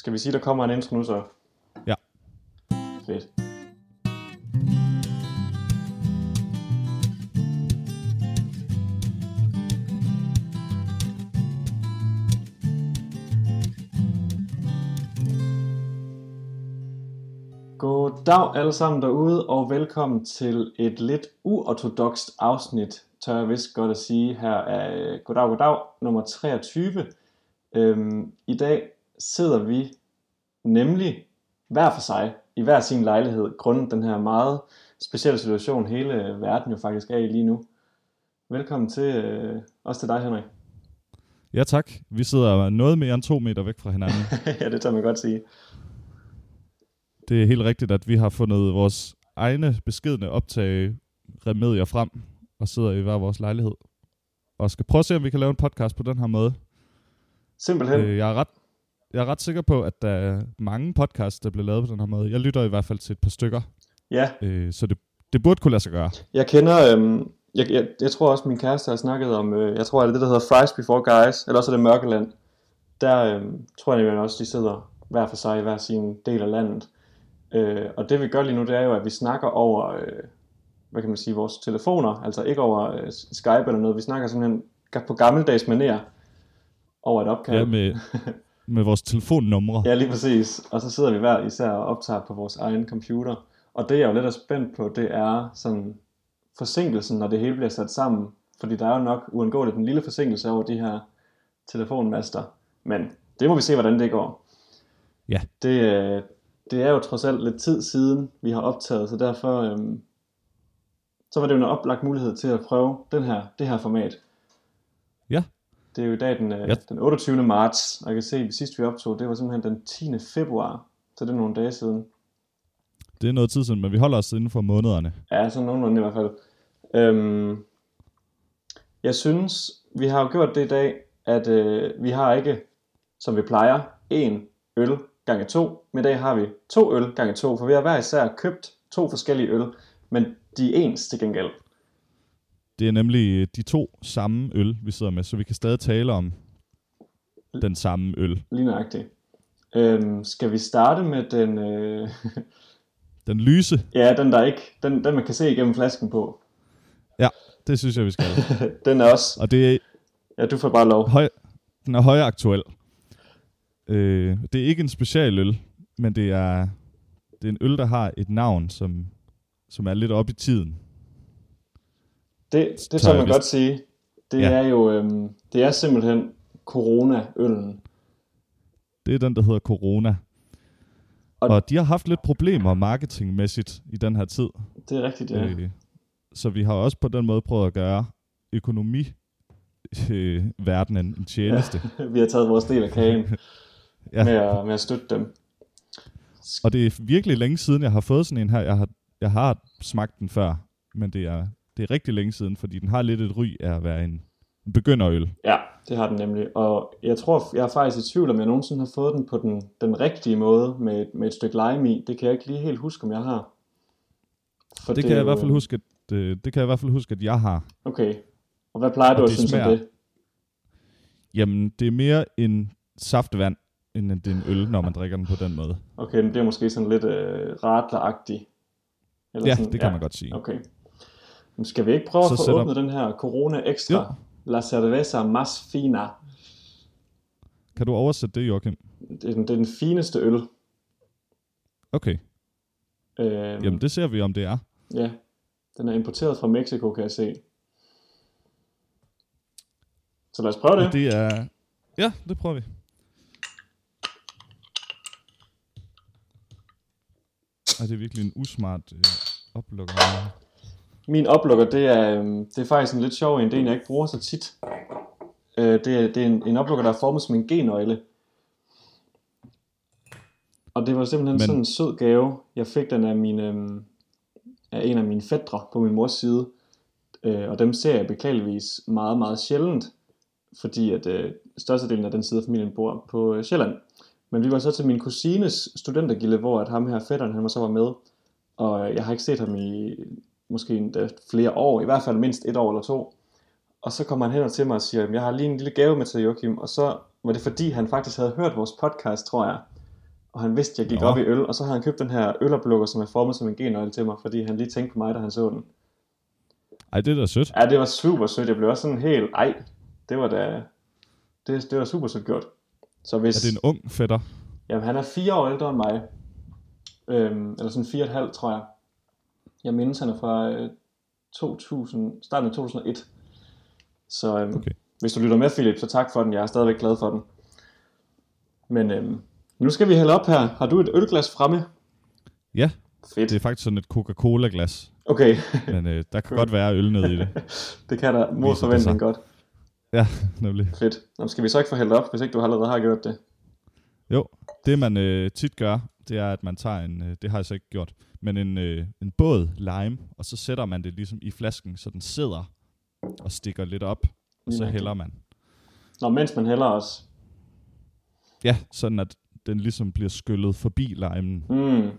Skal vi sige, der kommer en intro nu så? Ja. Fedt. Goddag alle sammen derude, og velkommen til et lidt uortodokst afsnit, tør jeg vist godt at sige, her er Goddag Goddag nummer 23. Øhm, I dag sidder vi nemlig hver for sig i hver sin lejlighed, grundet den her meget specielle situation, hele verden jo faktisk er i lige nu. Velkommen til, øh, også til dig Henrik. Ja tak. Vi sidder noget mere end to meter væk fra hinanden. ja, det tør man godt sige. Det er helt rigtigt, at vi har fundet vores egne beskedne optage remedier frem, og sidder i hver vores lejlighed. Og skal prøve at se, om vi kan lave en podcast på den her måde. Simpelthen. Øh, jeg, er ret, jeg er ret sikker på, at der er mange podcasts, der bliver lavet på den her måde. Jeg lytter i hvert fald til et par stykker, Ja, øh, så det, det burde kunne lade sig gøre. jeg kender, øhm, jeg, jeg, jeg tror også min kæreste har snakket om, øh, jeg tror er det det, der hedder Fries Before Guys, eller også er det Mørkeland. Der øhm, tror jeg nemlig også, de sidder hver for sig i hver sin del af landet. Øh, og det vi gør lige nu, det er jo, at vi snakker over, øh, hvad kan man sige, vores telefoner, altså ikke over øh, Skype eller noget, vi snakker simpelthen på gammeldags manér over et opkald. Ja, med, med vores telefonnumre. Ja, lige præcis. Og så sidder vi hver især og optager på vores egen computer. Og det jeg er jo lidt er spændt på, det er sådan forsinkelsen, når det hele bliver sat sammen. Fordi der er jo nok uundgåeligt en lille forsinkelse over de her telefonmaster. Men det må vi se, hvordan det går. Ja. Det, øh, det er jo trods alt lidt tid siden, vi har optaget, så derfor øhm, så var det jo en oplagt mulighed til at prøve den her, det her format. Det er jo i dag den, øh, Ja. den 28. marts, og jeg kan se, at sidst vi optog, det var simpelthen den 10. februar, så det er nogle dage siden. Det er noget tid siden, men vi holder os inden for månederne. Ja, sådan nogenlunde i hvert fald. Øhm, jeg synes, vi har jo gjort det i dag, at øh, vi har ikke, som vi plejer, en øl gange to, men i dag har vi to øl gange to, for vi har hver især købt to forskellige øl, men de er ens til gengæld. Det er nemlig de to samme øl, vi sidder med, så vi kan stadig tale om den samme øl. Lige nøjagtigt. Øhm, skal vi starte med den, øh, Den lyse, ja, den der ikke, den, den man kan se igennem flasken på. ja, det synes jeg, vi skal. den er også, Og det er, ja, du får bare lov. høj, den er højaktuel. Øh, det er ikke en specialøl, men det er, det er en øl, der har et navn, som, som er lidt op i tiden. Det, det Tør man godt sige. Det Ja. er jo, øhm, det er simpelthen corona-øllen. Det er den, der hedder Corona. Og- Og, og de har haft lidt problemer marketingmæssigt i den her tid. Det er rigtigt, ja. Øh, så vi har også på den måde prøvet at gøre økonomi øh, verdenen en tjeneste. Ja. vi har taget vores del af kagen Ja. med, at, med at støtte dem. Og det er virkelig længe siden, jeg har fået sådan en her. Jeg har, jeg har smagt den før, men det er, det er rigtig længe siden, fordi den har lidt et ry af at være en, en begynderøl. Ja, det har den nemlig. Og jeg tror, jeg er faktisk i tvivl, om jeg nogensinde har fået den på den, den rigtige måde med, et- med et stykke lime i. Det kan jeg ikke lige helt huske, om jeg har. For Det, det kan er jeg i hvert fald huske, at, øh, det kan jeg i hvert fald huske, at jeg har. Okay. Og hvad plejer du at det synes om det? Jamen, det er mere en saftvand, end det er en øl, når man drikker den på den måde. Okay, den bliver måske sådan lidt øh, radleragtig. Eller Ja, sådan, det kan man godt sige. Okay. Men skal vi ikke prøve Så at få åbnet den her Corona Extra? La cerveza más fina. Kan du oversætte det, Joachim? Det er den, det er den fineste øl. Okay, Øhm, jamen det ser vi, om det er. Ja, den er importeret fra Mexico, kan jeg se. Så lad os prøve det. Og det er... Ja, det prøver vi. Og det er virkelig en usmart øh, oplukker. Min oplukker, det er, øhm, det er faktisk en lidt sjov en. Det er en, jeg ikke bruger så tit. Øh, det er, det er en, en oplukker, der er formet som en genøgle. Og det var simpelthen Men... Sådan en sød gave. Jeg fik den af, min, øhm, af en af mine fædre på min mors side. Øh, og dem ser jeg beklageligvis meget, meget sjældent. Fordi at øh, størstedelen af den side af familien bor på øh, Sjælland. Men vi var så til min kusines studentergilde, hvor at ham her fætteren, han var så var med. Og jeg har ikke set ham i måske endda flere år, i hvert fald mindst et år eller to. Og så kommer han hen til mig og siger, jeg har lige en lille gave med til Joachim, og så var det fordi, han faktisk havde hørt vores podcast, tror jeg. Og han vidste, at jeg gik Nå. op i øl, og så havde han købt den her øloplukker, som er formet som en genøgle til mig, fordi han lige tænkte på mig, da han så den. Ej, det er da sødt. Ja, det var super sødt. Jeg blev også sådan helt, ej, det var da, det, det var super sødt gjort. Så hvis, Er det en ung fætter? Jamen, han er fire år ældre end mig. Øhm, eller sådan fire og et halvt, tror jeg. Jeg mindes, han er fra øh, 2000, starten af 2001. Så øhm, Okay. hvis du lytter med, Philip, så tak for den. Jeg er stadigvæk glad for den. Men øhm, nu skal vi hælde op her. Har du et ølglas fremme? Ja, Fedt. det er faktisk sådan et Coca-Cola-glas. Okay, Men øh, der kan godt være øl nede i det. det kan der mod forventning godt. Ja, nemlig. Fedt. Nå, skal vi så ikke få hældt op, hvis ikke du allerede har gjort det? Jo, det man øh, tit gør, det er, at man tager en, øh, det har jeg så ikke gjort, men en, øh, en båd lime, og så sætter man det ligesom i flasken, så den sidder og stikker lidt op, og så hælder man. Nå, mens man hælder også. Ja, sådan at den ligesom bliver skyllet forbi limen. Mm.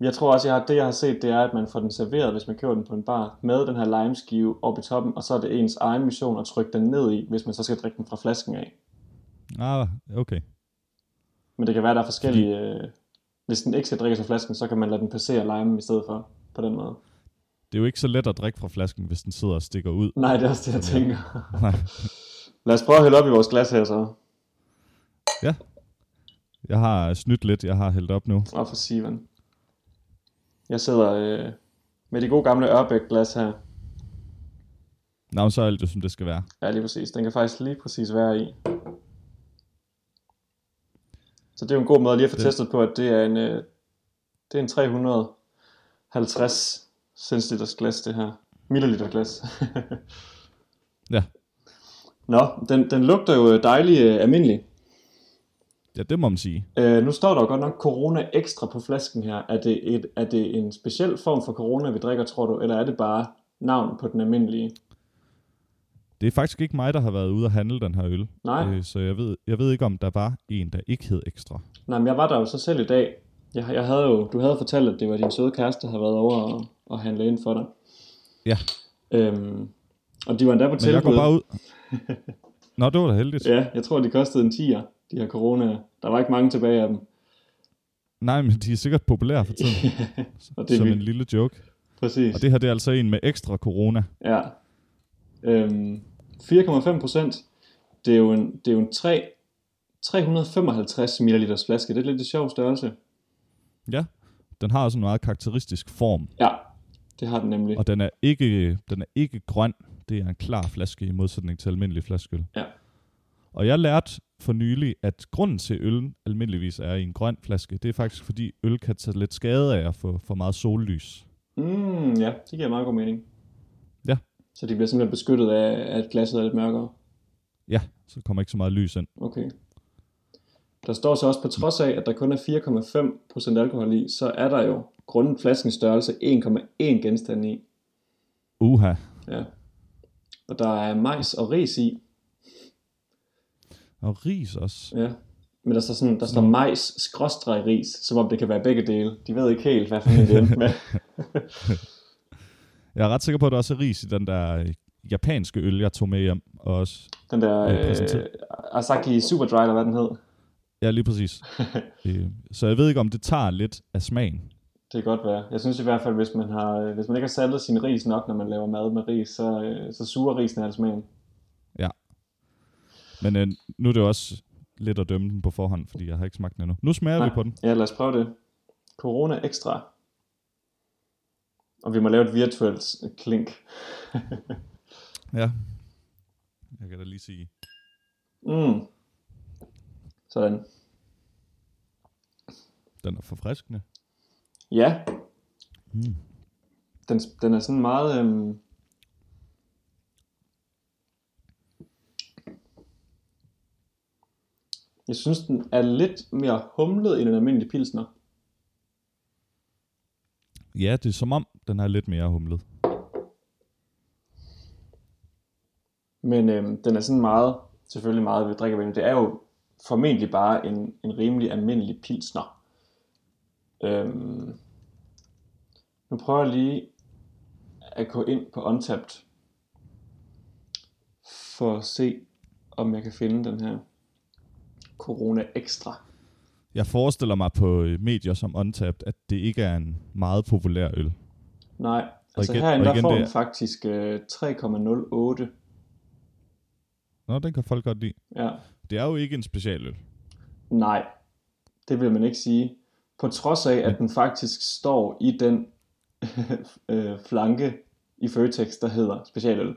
Jeg tror også, jeg har, det jeg har set, det er, at man får den serveret, hvis man køber den på en bar, med den her limeskive op i toppen, og så er det ens egen mission at trykke den ned i, hvis man så skal drikke den fra flasken af. Ah, okay. Men det kan være, der er forskellige... Øh, hvis den ikke skal drikkes af flasken, så kan man lade den passere limen i stedet for, på den måde. Det er jo ikke så let at drikke fra flasken, hvis den sidder og stikker ud. Nej, det er også det, jeg tænker. Nej. Lad os prøve at hælde op i vores glas her så. Jeg har snydt lidt, jeg har hældt op nu. Og for Sivan. Jeg sidder øh, med de gode gamle Ørbæk glas her. Nå, så er jo, som det skal være. Ja, lige præcis. Den kan faktisk lige præcis være i. Så det er jo en god måde lige at få Det- testet på, at det er en, øh, det er en 350 centiliters glas, det her. Milliliter glas. Ja. Nå, den, den lugter jo dejlig øh, almindelig. Ja, det må man sige. Øh, nu står der jo godt nok Corona Extra på flasken her. Er det, et, er det en speciel form for Corona, vi drikker, tror du? Eller er det bare navn på den almindelige? Det er faktisk ikke mig, der har været ude og handle den her øl. Nej. Øh, så jeg ved, jeg ved ikke, om der var en, der ikke hed ekstra. Nej, men jeg var der jo så selv i dag. Jeg, jeg havde jo, du havde fortalt, at det var din søde kæreste, der havde været over og, og handle ind for dig. Ja. Øhm, og de var endda på Men jeg går tilbud. bare ud. Nå, det var da heldigt. Ja, jeg tror, de kostede en 10'er, de her corona. Der var ikke mange tilbage af dem. Nej, men de er sikkert populære for tiden. og det er som en vildt. lille joke. Præcis. Og det her det er altså en med ekstra corona. Ja. Øhm, 4,5 procent. Det er jo en, det er jo en 3, 355 ml flaske. Det er lidt en sjov størrelse. Ja, den har også en meget karakteristisk form. Ja, det har den nemlig. Og den er ikke, den er ikke grøn. Det er en klar flaske i modsætning til almindelig flaskeøl. Ja. Og jeg lærte for nylig, at grunden til, øl almindeligvis er i en grøn flaske, det er faktisk fordi øl kan tage lidt skade af at få for meget sollys. Mm, ja, det giver meget god mening. Så de bliver simpelthen beskyttet af, at glasset er lidt mørkere. Ja, så kommer ikke så meget lys ind. Okay. Der står så også, på trods af, at der kun er 4,5% alkohol i, så er der jo grundet flaskens størrelse 1,1 genstand i. Uha. Ja. Og der er majs og ris i. Og ris også. Ja. Men der står, sådan, der står majs skråstreg ris, som om det kan være begge dele. De ved ikke helt, hvad for en det med. Jeg er ret sikker på, at der også er ris i den der øh, japanske øl, jeg tog med hjem. Og også, Den der Ja, øh, præsenteret. Asaki Super Dry, eller hvad den hed. ja, lige præcis. øh, så jeg ved ikke, om det tager lidt af smagen. Det kan godt være. Jeg synes i hvert fald, hvis man, har, øh, hvis man ikke har saltet sin ris nok, når man laver mad med ris, så, øh, så suger risen af smagen. Men øh, nu er det også lidt at dømme den på forhånd, fordi jeg har ikke smagt den endnu. Nu smager vi på den. Ja, lad os prøve det. Corona Extra. Og vi må lave et virtuelt klink. Ja. Jeg kan da lige sige. Mm. Sådan. Den er forfriskende. Ja, Mm. den, den er sådan meget... Øhm... Jeg synes, den er lidt mere humlet end en almindelig pilsner. Ja, det er som om, den er lidt mere humlet. Men øhm, den er sådan meget, selvfølgelig meget ved drikkevenlig. Det er jo formentlig bare en, en rimelig almindelig pilsner. Øhm, nu prøver jeg lige at gå ind på Untapped for at se, om jeg kan finde den her Corona Extra. Jeg forestiller mig på øh, medier som Untapped, at det ikke er en meget populær øl. Nej, altså igen- herinde der igen, får den er- faktisk øh, 3,08. Nå, den kan folk godt lide. Ja. Det er jo ikke en specialøl. Nej, det vil man ikke sige. På trods af, at den faktisk står i den øh, flanke i Føtex, der hedder specialøl.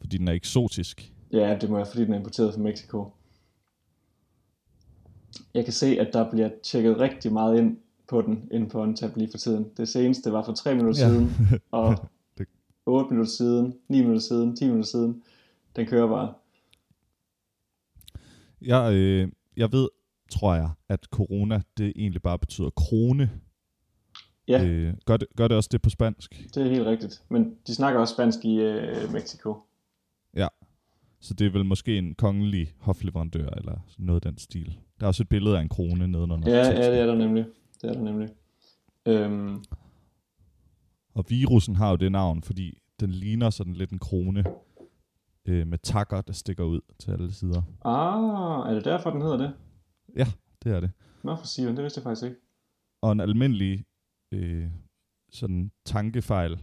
Fordi den er eksotisk. Ja, det må være, fordi den er importeret fra Mexico. Jeg kan se, at der bliver tjekket rigtig meget ind på den, inde på OnTap lige for tiden. Det seneste var for 3 minutter Ja. siden, og Det- 8 minutter siden, 9 minutter siden, 10 minutter siden. Den kører bare. Jeg, øh, jeg ved, tror jeg, at corona, det egentlig bare betyder krone. Ja. Øh, gør, det, gør det også det på spansk? Det er helt rigtigt. Men de snakker også spansk i øh, Mexico. Så det er vel måske en kongelig hofleverandør, eller noget af den stil. Der er også et billede af en krone nedenunder. Ja, ja, det er der nemlig. Det er der nemlig. Øhm, Og virusen har jo det navn, fordi den ligner sådan lidt en krone øh, med takker, der stikker ud til alle sider. ah, er det derfor, den hedder det? Det er det. Nå for Simon, det vidste jeg faktisk ikke. Og en almindelig øh, sådan tankefejl,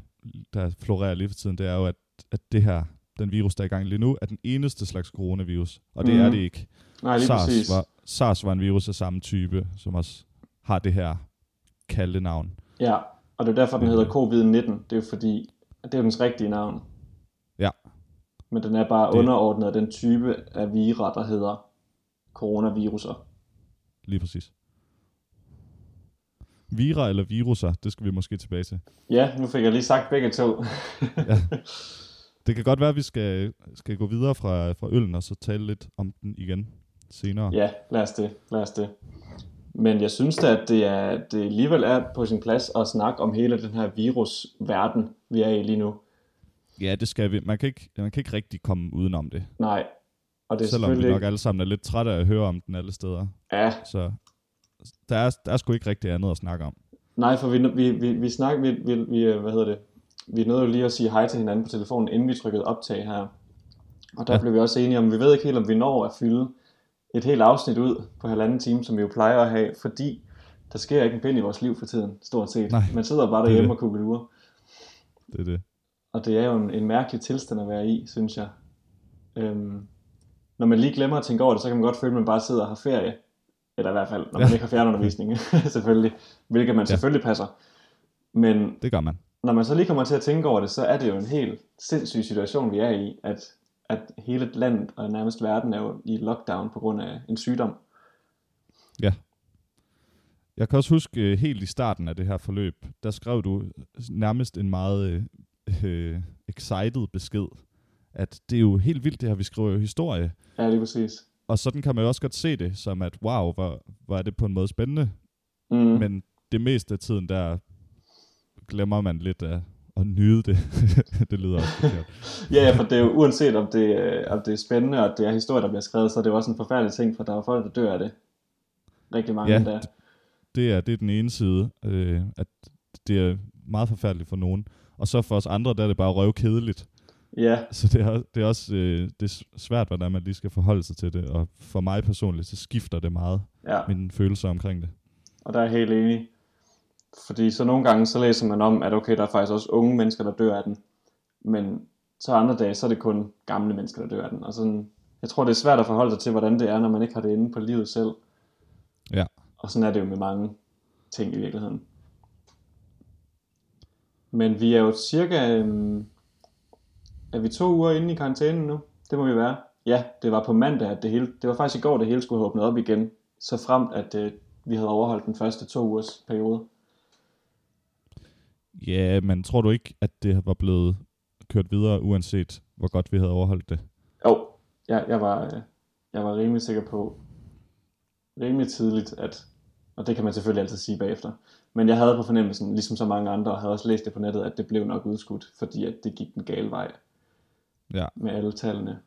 der florerer lige for tiden, det er jo, at, at det her, den virus, der er i gang lige nu, er den eneste slags coronavirus. Og det Mhm. er det ikke. Nej, lige SARS præcis. var, SARS var en virus af samme type, som også har det her kalde navn. Ja, og det er derfor, den hedder COVID-19. Det er jo fordi, det er jo dens rigtige navn. Ja. Men den er bare Det- underordnet af den type af vira, der hedder coronaviruser. Lige præcis. Vira eller viruser, det skal vi måske tilbage til. Ja, nu fik jeg lige sagt begge to. Det kan godt være, at vi skal, skal gå videre fra, fra øllen, og så tale lidt om den igen senere. ja, lad os det. Lad os det. Men jeg synes da, at det, er, det alligevel er på sin plads at snakke om hele den her virusverden, vi er i lige nu. Ja, det skal vi. Man kan ikke, man kan ikke rigtig komme udenom det. Nej, og det er Selvom vi nok alle sammen er lidt trætte af at høre om den alle steder. Ja, Så der er, der er sgu ikke rigtig andet at snakke om. Nej, for vi, vi, vi, vi snakker, vi, vi, vi, øh, hvad hedder det, vi nåede jo lige at sige hej til hinanden på telefonen, inden vi trykkede optag her. Og der ja. blev vi også enige om, vi ved ikke helt, om vi når at fylde et helt afsnit ud på halvanden time, som vi jo plejer at have, fordi der sker ikke en pind i vores liv for tiden, stort set. Nej, Man sidder bare er derhjemme det. og kugler Det er det. og det er jo en, en mærkelig tilstand at være i, synes jeg. Øhm, når man lige glemmer at tænke over det, så kan man godt føle, at man bare sidder og har ferie. Eller i hvert fald, når man Ja. ikke har fjernundervisning, selvfølgelig. Hvilket man Ja. selvfølgelig passer. Men Det gør man. når man så lige kommer til at tænke over det, så er det jo en helt sindssyg situation, vi er i, at, at hele landet og nærmest verden er jo i lockdown på grund af en sygdom. Jeg kan også huske øh, helt i starten af det her forløb, der skrev du nærmest en meget øh, øh, excited besked, at det er jo helt vildt det her, vi skriver jo historie. Ja, lige præcis. Og sådan kan man jo også godt se det, som at wow, hvor, hvor er det på en måde spændende. Mm. Men det meste af tiden, der glemmer man lidt at, at nyde det. det lyder også forkert. Ja, ja, for det er jo uanset om det, øh, om det er spændende, og det er historie, der bliver skrevet, så er det jo også en forfærdelig ting, for der er folk, der dør af det. Rigtig mange Ja, endda. Det er, det er den ene side, øh, at det er meget forfærdeligt for nogen. Og så for os andre, der er det bare røvkedeligt. Ja, Så det er, det er også øh, det er svært, hvordan man lige skal forholde sig til det. Og for mig personligt, så skifter det meget, ja, mine følelser omkring det. og der er jeg helt enig. Fordi så nogle gange, så læser man om, at okay, der er faktisk også unge mennesker, der dør af den. Men så andre dage, så er det kun gamle mennesker, der dør af den. Og sådan, jeg tror, det er svært at forholde sig til, hvordan det er, når man ikke har det inde på livet selv. Ja. Og sådan er det jo med mange ting i virkeligheden. Men vi er jo cirka... Øhm, er vi to uger inde i karantænen nu? Det må vi være. Ja, det var på mandag, at det hele... Det var faktisk i går, det hele skulle have åbnet op igen. Så fremt, at øh, vi havde overholdt den første to ugers periode. Ja, men tror du ikke, at det var blevet kørt videre, uanset hvor godt vi havde overholdt det? Jo, jeg, jeg, var, øh, jeg var rimelig sikker på, rimelig tidligt, at, og det kan man selvfølgelig altid sige bagefter, men jeg havde på fornemmelsen, ligesom så mange andre, og havde også læst det på nettet, at det blev nok udskudt, fordi at det gik den gale vej Ja. med alle tallene.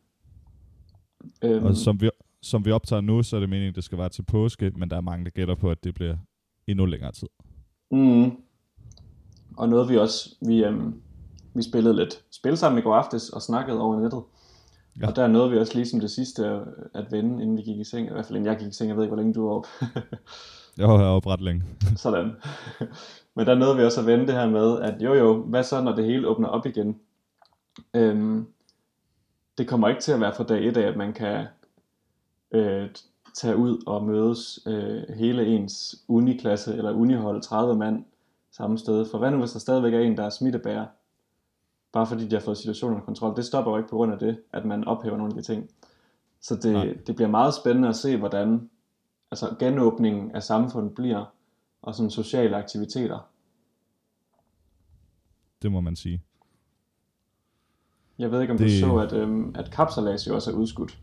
Øhm, Og som vi, som vi optager nu, så er det meningen, at det skal være til påske, men der er mange, der gætter på, at det bliver endnu længere tid. Mm. Og noget vi også, vi, øhm, vi spillede lidt spil sammen i går aftes og snakkede over nettet. Ja. Og der nåede vi også ligesom det sidste at vende, inden vi gik i seng. I hvert fald inden jeg gik i seng. Jeg ved ikke, hvor længe du var op. jeg var heroppe ret længe. Sådan. Men der nåede vi også at vende det her med, at jo jo, hvad så når det hele åbner op igen? Øhm, det kommer ikke til at være fra dag et af, at man kan øh, tage ud og mødes øh, hele ens uniklasse eller unihold, 30 mand, samme sted. For hvad nu, hvis der stadigvæk er en, der er smittebærer? Bare fordi de har fået situationen under kontrol. Det stopper jo ikke på grund af det, at man ophæver nogle af de ting. Så det, det bliver meget spændende at se, hvordan altså genåbningen af samfundet bliver, og sådan sociale aktiviteter. Det må man sige. Jeg ved ikke, om det... du så, at, øhm, at kapsalas jo også er udskudt.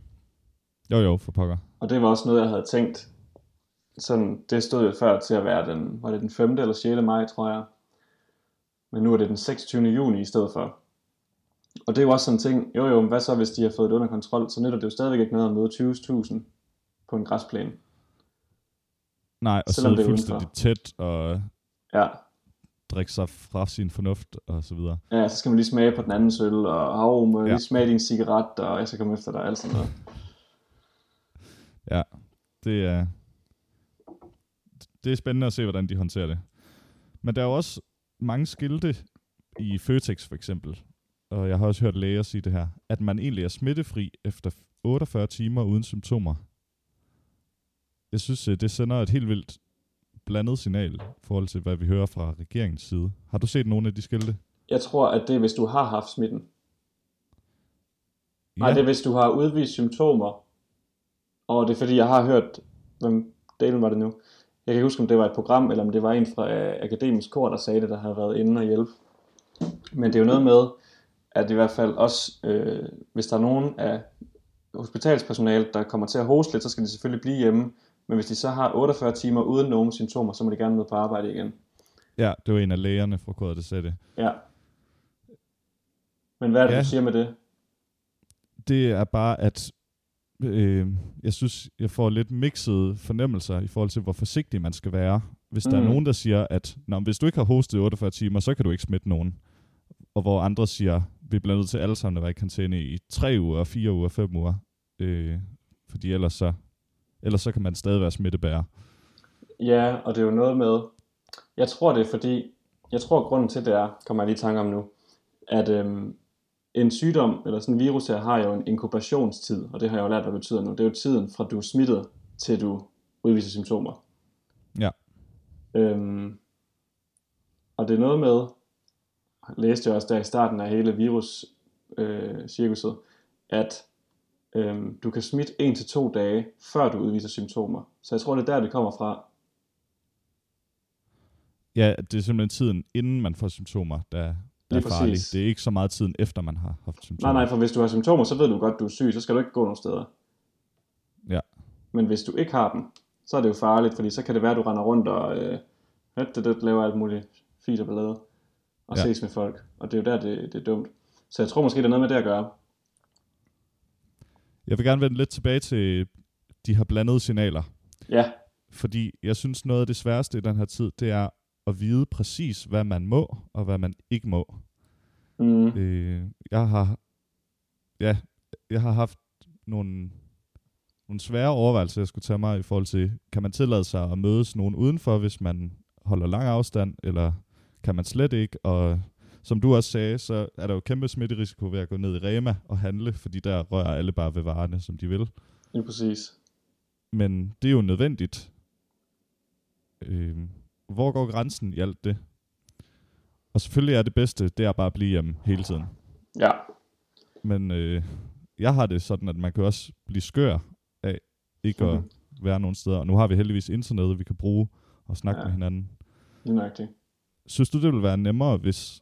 Jo, jo, for pokker. Og det var også noget, jeg havde tænkt. Sådan, det stod jo før til at være den, var det den 5. eller 6. maj, tror jeg. Men nu er det den 26. juni i stedet for. Og det er jo også sådan en ting, jo jo, hvad så hvis de har fået det under kontrol, så nytter det jo stadigvæk ikke noget at møde 20.000 på en græsplæne. Nej, og så er fuldstændig tæt og ja. drikke sig fra sin fornuft og så videre. Ja, så skal man lige smage på den anden øl, og hav, må ja. lige smage din cigaret, og jeg skal komme efter dig, alt sådan noget. Ja, det er, det er spændende at se, hvordan de håndterer det. Men der er jo også mange skilte i Føtex for eksempel, og jeg har også hørt læger sige det her, at man egentlig er smittefri efter 48 timer uden symptomer. Jeg synes, øh, det sender et helt vildt blandet signal i forhold til, hvad vi hører fra regeringens side. Har du set nogle af de skilte? Jeg tror, at det er, hvis du har haft smitten. Ja. Nej, det er, hvis du har udvist symptomer. Og det er, fordi jeg har hørt, hvem delen var det nu? Jeg kan ikke huske, om det var et program, eller om det var en fra øh, Akademisk Kor, der sagde det, der havde været inde og hjælpe. Men det er jo noget med, at i hvert fald også, øh, hvis der er nogen af hospitalspersonalet, der kommer til at hoste lidt, så skal de selvfølgelig blive hjemme. Men hvis de så har 48 timer uden nogen symptomer, så må de gerne møde på arbejde igen. Ja, det var en af lægerne fra sagde det. Ja. Men hvad er det, ja. du siger med det? Det er bare, at øh, jeg synes, jeg får lidt mixede fornemmelser i forhold til, hvor forsigtig man skal være. Hvis mm. der er mm. nogen, der siger, at Nå, hvis du ikke har hostet 48 timer, så kan du ikke smitte nogen. Og hvor andre siger, vi bliver nødt til alle sammen at være i karantæne i 3 uger, 4 uger, 5 uger. Øh, fordi ellers så, ellers så kan man stadig være smittebærer. Ja, og det er jo noget med, jeg tror det er fordi, jeg tror grunden til det er, kommer jeg lige i tanke om nu, at øhm, en sygdom, eller sådan en virus her, har jo en inkubationstid, og det har jeg jo lært, hvad det betyder nu. Det er jo tiden fra du er smittet, til du udviser symptomer. Ja. Øhm, og det er noget med, læste jeg også der i starten af hele virus-cirkuset, øh, at øh, du kan smitte en til to dage, før du udviser symptomer. Så jeg tror, det er der, det kommer fra. Ja, det er simpelthen tiden, inden man får symptomer, der, der er farlig. Det er ikke så meget tiden efter, man har haft symptomer. Nej, nej, for hvis du har symptomer, så ved du godt, du er syg, så skal du ikke gå nogen steder. Ja. Men hvis du ikke har dem, så er det jo farligt, fordi så kan det være, at du render rundt og øh, det, det, laver alt muligt fint og ballade og ja. ses med folk. Og det er jo der, det, det er dumt. Så jeg tror måske, det er noget med det at gøre. Jeg vil gerne vende lidt tilbage til de har blandede signaler. Ja. Fordi jeg synes, noget af det sværeste i den her tid, det er at vide præcis, hvad man må, og hvad man ikke må. Mm. Øh, jeg har ja, jeg har haft nogle, nogle svære overvejelser, jeg skulle tage mig i forhold til, kan man tillade sig at mødes nogen udenfor, hvis man holder lang afstand, eller kan man slet ikke, og som du også sagde, så er der jo kæmpe smitterisiko ved at gå ned i Rema og handle, fordi der rører alle bare ved varerne, som de vil. Ja, præcis. Men det er jo nødvendigt. Øh, hvor går grænsen i alt det? Og selvfølgelig er det bedste, det er bare at blive hjemme hele tiden. Ja. Men øh, jeg har det sådan, at man kan også blive skør af ikke mm-hmm. at mhm. være nogen steder. Og nu har vi heldigvis internet, vi kan bruge og snakke ja. med hinanden. Nøjagtigt. Synes du, det ville være nemmere, hvis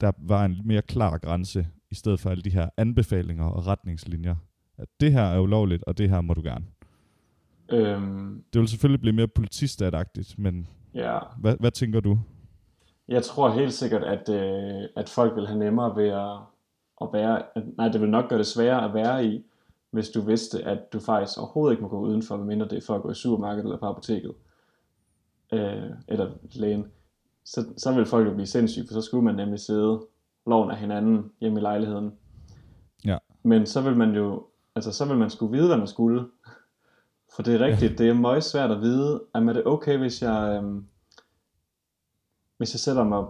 der var en mere klar grænse, i stedet for alle de her anbefalinger og retningslinjer? At det her er ulovligt, og det her må du gerne. Øhm, det vil selvfølgelig blive mere politistatagtigt, men ja. hvad, hvad tænker du? Jeg tror helt sikkert, at, øh, at folk vil have nemmere ved at, at være... At, nej, det vil nok gøre det sværere at være i, hvis du vidste, at du faktisk overhovedet ikke må gå udenfor, medmindre det er for at gå i supermarkedet eller på apoteket. Øh, eller lægen så, så vil folk jo blive sindssyge, for så skulle man nemlig sidde loven af hinanden hjemme i lejligheden. Ja. Men så vil man jo, altså så vil man skulle vide, hvad man skulle. For det er rigtigt, det er meget svært at vide, om er det okay, hvis jeg, øhm, hvis jeg sætter mig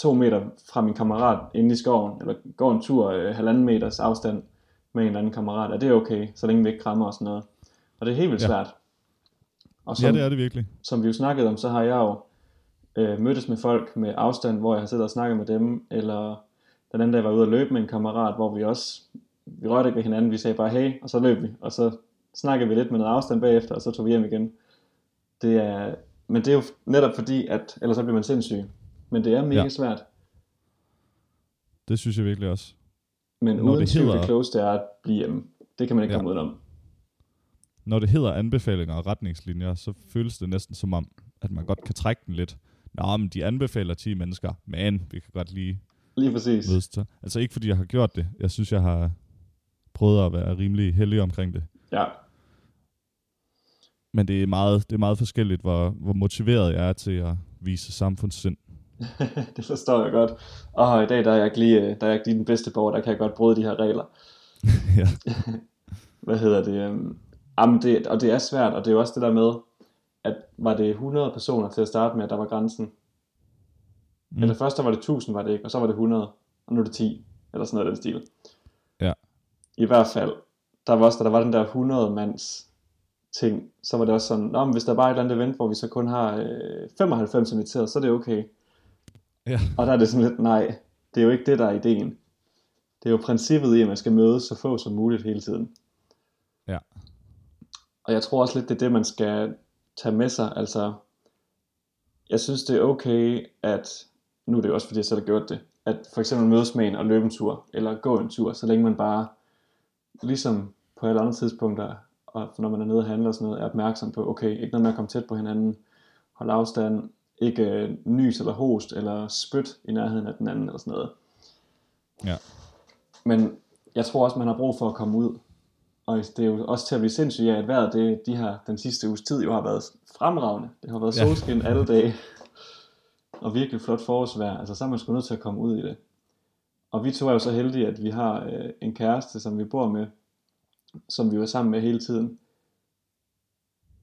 to meter fra min kammerat inde i skoven, eller går en tur øh, halvanden meters afstand med en eller anden kammerat, er det okay, så længe vi ikke krammer og sådan noget. Og det er helt vildt Ja. svært. Og ja, det er det virkelig. som vi jo snakkede om, så har jeg jo øh, mødtes med folk med afstand, hvor jeg har siddet og snakket med dem, eller den anden dag var jeg ude at løbe med en kammerat, hvor vi også, vi rørte ikke ved hinanden, vi sagde bare hey, og så løb vi, og så snakkede vi lidt med noget afstand bagefter, og så tog vi hjem igen. Det er, men det er jo netop fordi, at ellers så bliver man sindssyg. Men det er mega Ja. svært. Det synes jeg virkelig også. Men Når uden det tvivl, hedder- det klogeste er at blive hjemme. Det kan man ikke Ja. komme udenom. Når det hedder anbefalinger og retningslinjer, så føles det næsten som om, at man godt kan trække den lidt. Nå, men de anbefaler 10 mennesker, men vi kan godt lige Lige præcis. mødes til. Altså ikke fordi jeg har gjort det. Jeg synes, jeg har prøvet at være rimelig heldig omkring det. Ja, Men det er meget, det er meget forskelligt, hvor, hvor motiveret jeg er til at vise samfundssind. det forstår jeg godt. Og i dag, der er jeg ikke lige, øh, der er jeg ikke lige den bedste borger, der kan jeg godt bryde de her regler. ja. hvad hedder det, um, jamen det, og det er svært, og det er også det der med, at var det 100 personer til at starte med, der var grænsen. Mm. Eller først der var det 1000, var det ikke, og så var det 100, og nu er det 10, eller sådan noget af den stil. Ja. I hvert fald, der var også, der var den der 100 mands ting, så var det også sådan, Nå, men hvis der bare er et eller andet event, hvor vi så kun har øh, 95 inviteret, så er det okay. Ja. Og der er det sådan lidt, nej, det er jo ikke det, der er ideen. Det er jo princippet i, at man skal møde så få som muligt hele tiden. Ja. Og jeg tror også lidt, det er det, man skal tage med sig. Altså, jeg synes, det er okay, at, nu er det jo også, fordi jeg selv har gjort det, at for eksempel mødes med en og løbe en tur, eller gå en tur, så længe man bare, ligesom på alle andre tidspunkter, og når man er nede og handler og sådan noget, er opmærksom på, okay, ikke noget med at komme tæt på hinanden, hold afstand, ikke øh, nys eller host, eller spyt i nærheden af den anden, eller sådan noget. Ja. Men jeg tror også, man har brug for at komme ud. Og det er jo også til at blive sindssygt af, at vejret det, de her, den sidste uges tid jo har været fremragende. Det har været Ja. solskin alle dage. Og virkelig flot forårsvejr. Altså så er man sgu nødt til at komme ud i det. Og vi to er jo så heldige, at vi har øh, en kæreste, som vi bor med, som vi er sammen med hele tiden.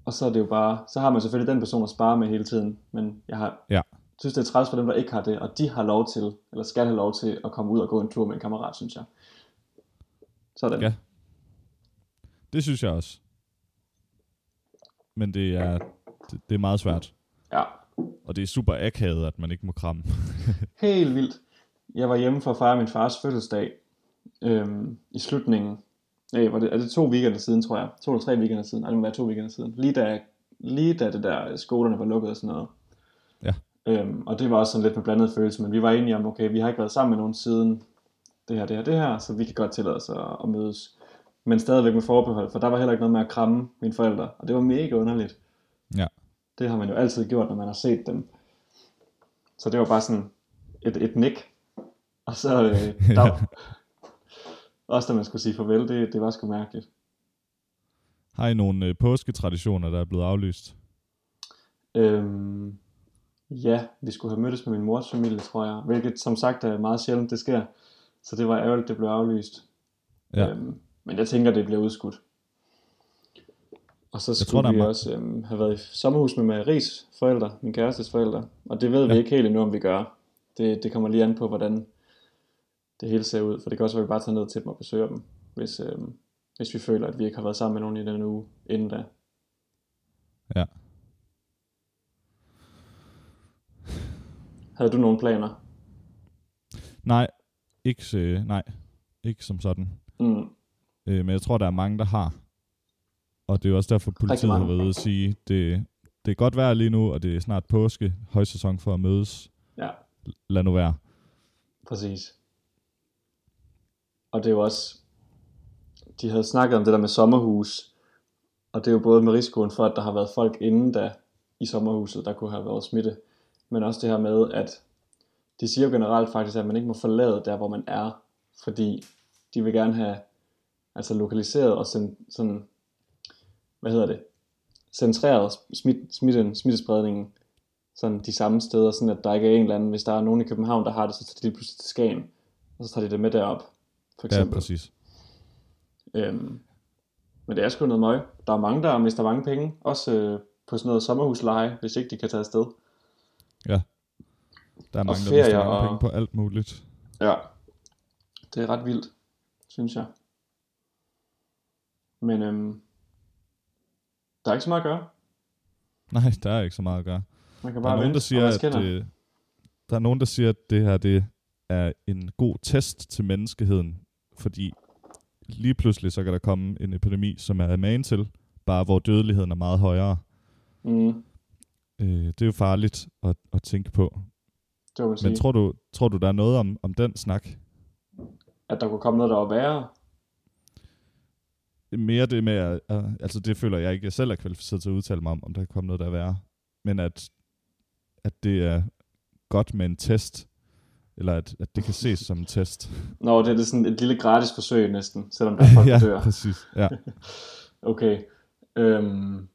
Og så er det jo bare, så har man selvfølgelig den person at spare med hele tiden. Men jeg har, Ja. synes, det er træls for dem, der ikke har det, og de har lov til, eller skal have lov til at komme ud og gå en tur med en kammerat, synes jeg. Sådan. Ja. Det synes jeg også. Men det er, det, det er meget svært. ja. Og det er super akavet, at man ikke må kramme. Helt vildt. Jeg var hjemme for at fejre min fars fødselsdag øhm, i slutningen. Nej, var det, er det to weekender siden, tror jeg. To eller tre weekender siden. Nej, det må være to weekender siden. Lige da, lige da det der skolerne var lukket og sådan noget. Ja. Øhm, og det var også sådan lidt med blandet følelse, men vi var enige om, okay, vi har ikke været sammen med nogen siden det her, det her, det her, så vi kan godt tillade os at, at mødes. Men stadigvæk med forbehold, for der var heller ikke noget med at kramme mine forældre, og det var mega underligt. Ja. Det har man jo altid gjort, når man har set dem. Så det var bare sådan et, et nik. Og så øh, dag. Også da man skulle sige farvel, det, det var sgu mærkeligt. Har I nogle øh, påsketraditioner, der er blevet aflyst? Øhm, ja, vi skulle have mødtes med min mors familie, tror jeg. Hvilket som sagt er meget sjældent, det sker. Så det var ærgerligt, det blev aflyst. Ja. Øhm, men jeg tænker, det bliver udskudt. Og så skulle tror, er vi også øhm, have været i sommerhus med Maries forældre, min kærestes forældre. Og det ved. Ja. vi ikke helt endnu, om vi gør. Det, det kommer lige an på, hvordan det hele ser ud. For det kan også være, at vi bare tager ned til dem og besøger dem, hvis, øhm, hvis vi føler, at vi ikke har været sammen med nogen i den uge inden da. Ja. Havde du nogle planer? Nej, ikke, øh, nej, ikke som sådan. Mm. Øh, men jeg tror, der er mange, der har. Og det er jo også derfor, politiet har været ude at sige, det, det er godt vejr lige nu, og det er snart påske, højsæson for at mødes. Ja. Lad nu være. Præcis. Og det er jo også, de havde snakket om det der med sommerhus, og det er jo både med risikoen for, at der har været folk inden da i sommerhuset, der kunne have været smitte, men også det her med, at de siger jo generelt faktisk, at man ikke må forlade der, hvor man er, fordi de vil gerne have altså lokaliseret og sendt, sådan, hvad hedder det, centreret smit, smitten, smittespredningen sådan de samme steder, sådan at der ikke er en eller anden, hvis der er nogen i København, der har det, så tager de det pludselig til Skagen, og så tager de det med derop for Ja, eksempel. præcis. Øhm, men det er sgu noget møg. Der er mange, der mister mange penge, også øh, på sådan noget sommerhusleje, hvis ikke de kan tage afsted. Der er mange, der ferier mister mange og- penge på alt muligt. Ja, det er ret vildt, synes jeg. Men øhm, der er ikke så meget at gøre. Nej, der er ikke så meget at gøre. Man kan Der bare er, nogen, der siger, at, øh, der er nogen, der siger, at det her det er en god test til menneskeheden, fordi lige pludselig så kan der komme en epidemi, som er man til, bare hvor dødeligheden er meget højere. Mm, Øh, det er jo farligt at, at tænke på. det man sige. Men tror du, tror du, der er noget om, om den snak? At der kunne komme noget, der var værre. Mere det med, at, at, altså det føler jeg ikke, jeg selv er kvalificeret til at udtale mig om, om der kan komme noget, der er værre. Men at, at det er godt med en test, eller at, at det kan ses som en test. Nå, det er det sådan et lille gratis forsøg næsten, selvom der er folk, der ja, dør. præcis. Ja. Okay. Øhm,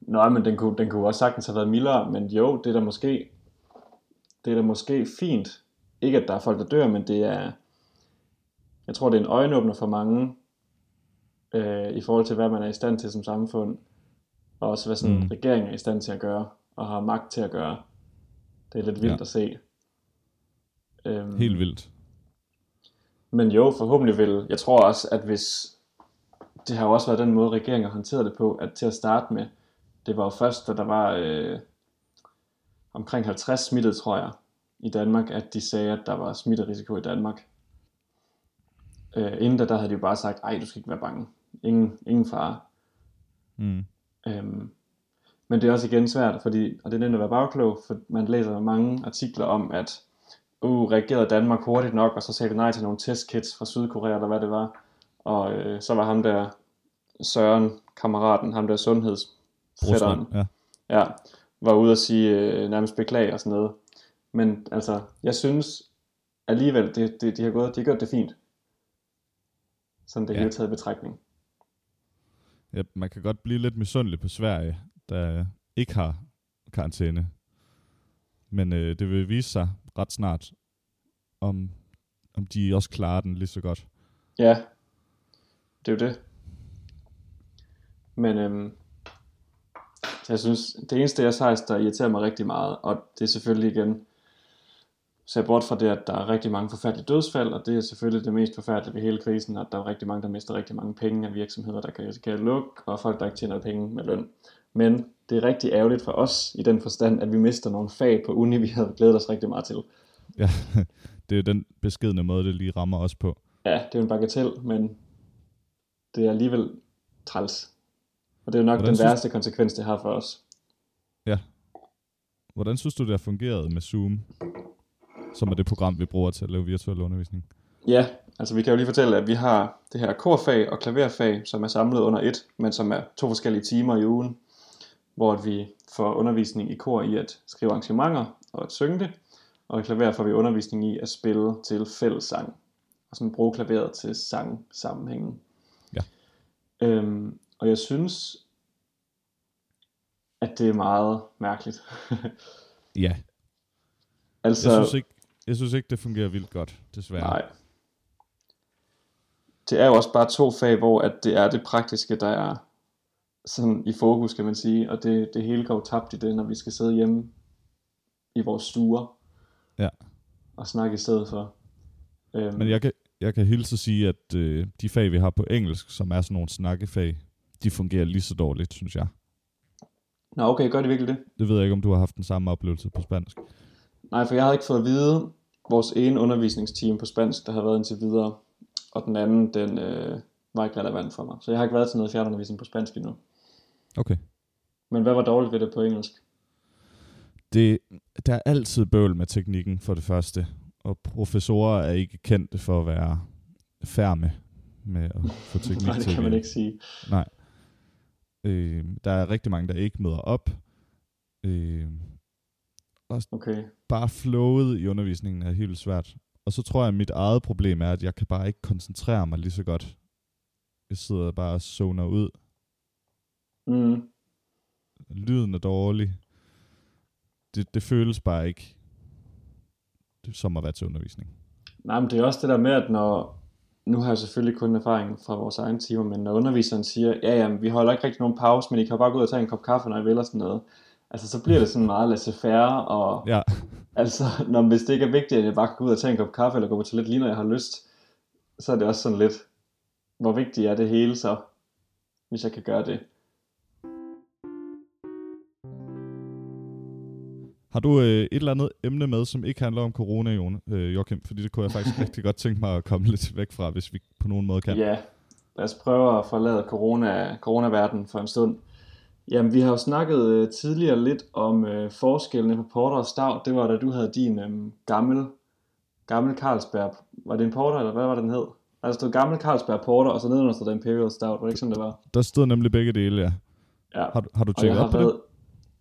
nej, men den kunne, den kunne også sagtens have været mildere, men jo, det er da måske, det er da måske fint. Ikke at der er folk, der dør, men det er, jeg tror, det er en øjenåbner for mange, øh, i forhold til, hvad man er i stand til som samfund, og også hvad sådan Mm. regering er i stand til at gøre, og har magt til at gøre. Det er lidt vildt Ja. at se. Øhm, Helt vildt. Men jo, forhåbentlig vil. Jeg tror også, at hvis... Det har jo også været den måde, regeringen har håndteret det på, at til at starte med, det var jo først, da der var øh, omkring 50 smittet, tror jeg, i Danmark, at de sagde, at der var smitterisiko i Danmark. Øh, inden da, der havde de jo bare sagt, ej, du skal ikke være bange. Ingen, ingen fare. Mm. Øhm, men det er også igen svært, fordi, og det er nemt at være bagklog, for man læser mange artikler om, at uh, reagerede Danmark hurtigt nok, og så sagde de nej til nogle testkits fra Sydkorea, eller hvad det var. Og øh, så var ham der, Søren, kammeraten, ham der sundhedsfætteren, ja. ja, var ude og sige øh, nærmest beklage og sådan noget. Men altså, jeg synes alligevel, det, det, de, har gået, de har gjort det fint. Sådan det Ja. hele taget i betragtning. ja. Man kan godt blive lidt misundelig på Sverige, der ikke har karantæne. Men øh, det vil vise sig ret snart, om, om de også klarer den lige så godt. Ja, det er jo det. Men øhm, jeg synes, det eneste jeg faktisk, der irriterer mig rigtig meget, og det er selvfølgelig igen, ser bort fra det, at der er rigtig mange forfærdelige dødsfald, og det er selvfølgelig det mest forfærdelige ved hele krisen, at der er rigtig mange, der mister rigtig mange penge af virksomheder, der kan risikere at lukke, og folk, der ikke tjener penge med løn. Men det er rigtig ærgerligt for os i den forstand, at vi mister nogle fag på uni, vi havde glædet os rigtig meget til. Ja, det er den beskedne måde, det lige rammer os på. Ja, det er jo en bagatel, men det er alligevel træls. Og det er jo nok Hvordan den synes- værste konsekvens, det har for os. Hvordan synes du, det har fungeret med Zoom, som er det program, vi bruger til at lave virtuel undervisning? Ja, altså vi kan jo lige fortælle, at vi har det her korfag og klaverfag, som er samlet under et, men som er to forskellige timer i ugen, hvor vi får undervisning i kor i at skrive arrangementer og at synge det, og i klaver får vi undervisning i at spille til fællessang, og sådan bruge klaveret til sang sammenhængen. Ja. Øhm, og jeg synes, at det er meget mærkeligt. Ja, altså, jeg synes ikke, jeg synes ikke det fungerer vildt godt, desværre. Nej. Det er jo også bare to fag, hvor at det er det praktiske, der er sådan i fokus, kan man sige, og det, det hele går jo tabt i det, når vi skal sidde hjemme i vores stuer Ja. og snakke i stedet for. Øhm, Men jeg kan, jeg kan hilse sige, at øh, de fag, vi har på engelsk, som er sådan nogle snakkefag, de fungerer lige så dårligt, synes jeg. Nå, okay, gør det virkelig det? Det ved jeg ikke, om du har haft den samme oplevelse på spansk. Nej, for jeg havde ikke fået at vide, vores ene undervisningsteam på spansk, der har været indtil videre, og den anden, den øh, var ikke relevant for mig. Så jeg har ikke været til noget fjernundervisning på spansk endnu. Okay. Men hvad var dårligt ved det på engelsk? Det, der er altid bøvl med teknikken, for det første. Og professorer er ikke kendte for at være færme med at få teknik Nej, det kan man ikke sige. Nej. Øh, der er rigtig mange, der ikke møder op. Øh, Okay. bare flowet i undervisningen er helt svært. Og så tror jeg, at mit eget problem er, at jeg kan bare ikke koncentrere mig lige så godt. Jeg sidder bare og zoner ud. Mm. Lyden er dårlig. Det, det føles bare ikke det, som at være til undervisning. Nej, men det er også det der med, at når, nu har jeg selvfølgelig kun erfaring fra vores egen timer, men når underviseren siger, ja, ja, vi holder ikke rigtig nogen pause, men I kan bare gå ud og tage en kop kaffe, når I vil, og sådan noget. Altså, så bliver det sådan meget laissez-faire, og Ja, altså, når, hvis det ikke er vigtigt, at jeg bare kan gå ud og tage en kop kaffe, eller gå på toilet lige når jeg har lyst, så er det også sådan lidt, hvor vigtigt er det hele så, hvis jeg kan gøre det. Har du øh, et eller andet emne med, som ikke handler om corona, Jon, øh, Joachim? Fordi det kunne jeg faktisk rigtig godt tænke mig at komme lidt væk fra, hvis vi på nogen måde kan. Ja, lad os prøve at forlade corona, coronaverdenen for en stund. Jamen, vi har jo snakket øh, tidligere lidt om øh, forskellene på porter og stout. Det var da du havde din øh, gammel, gammel Carlsberg. Var det en porter, eller hvad var den hed? Der stod gammel Carlsberg porter, og så nedenunder stod der Imperial Stout. Var det ikke sådan, det var? Der stod nemlig begge dele, ja. Ja. Har, du- har du tjekket op på det? været,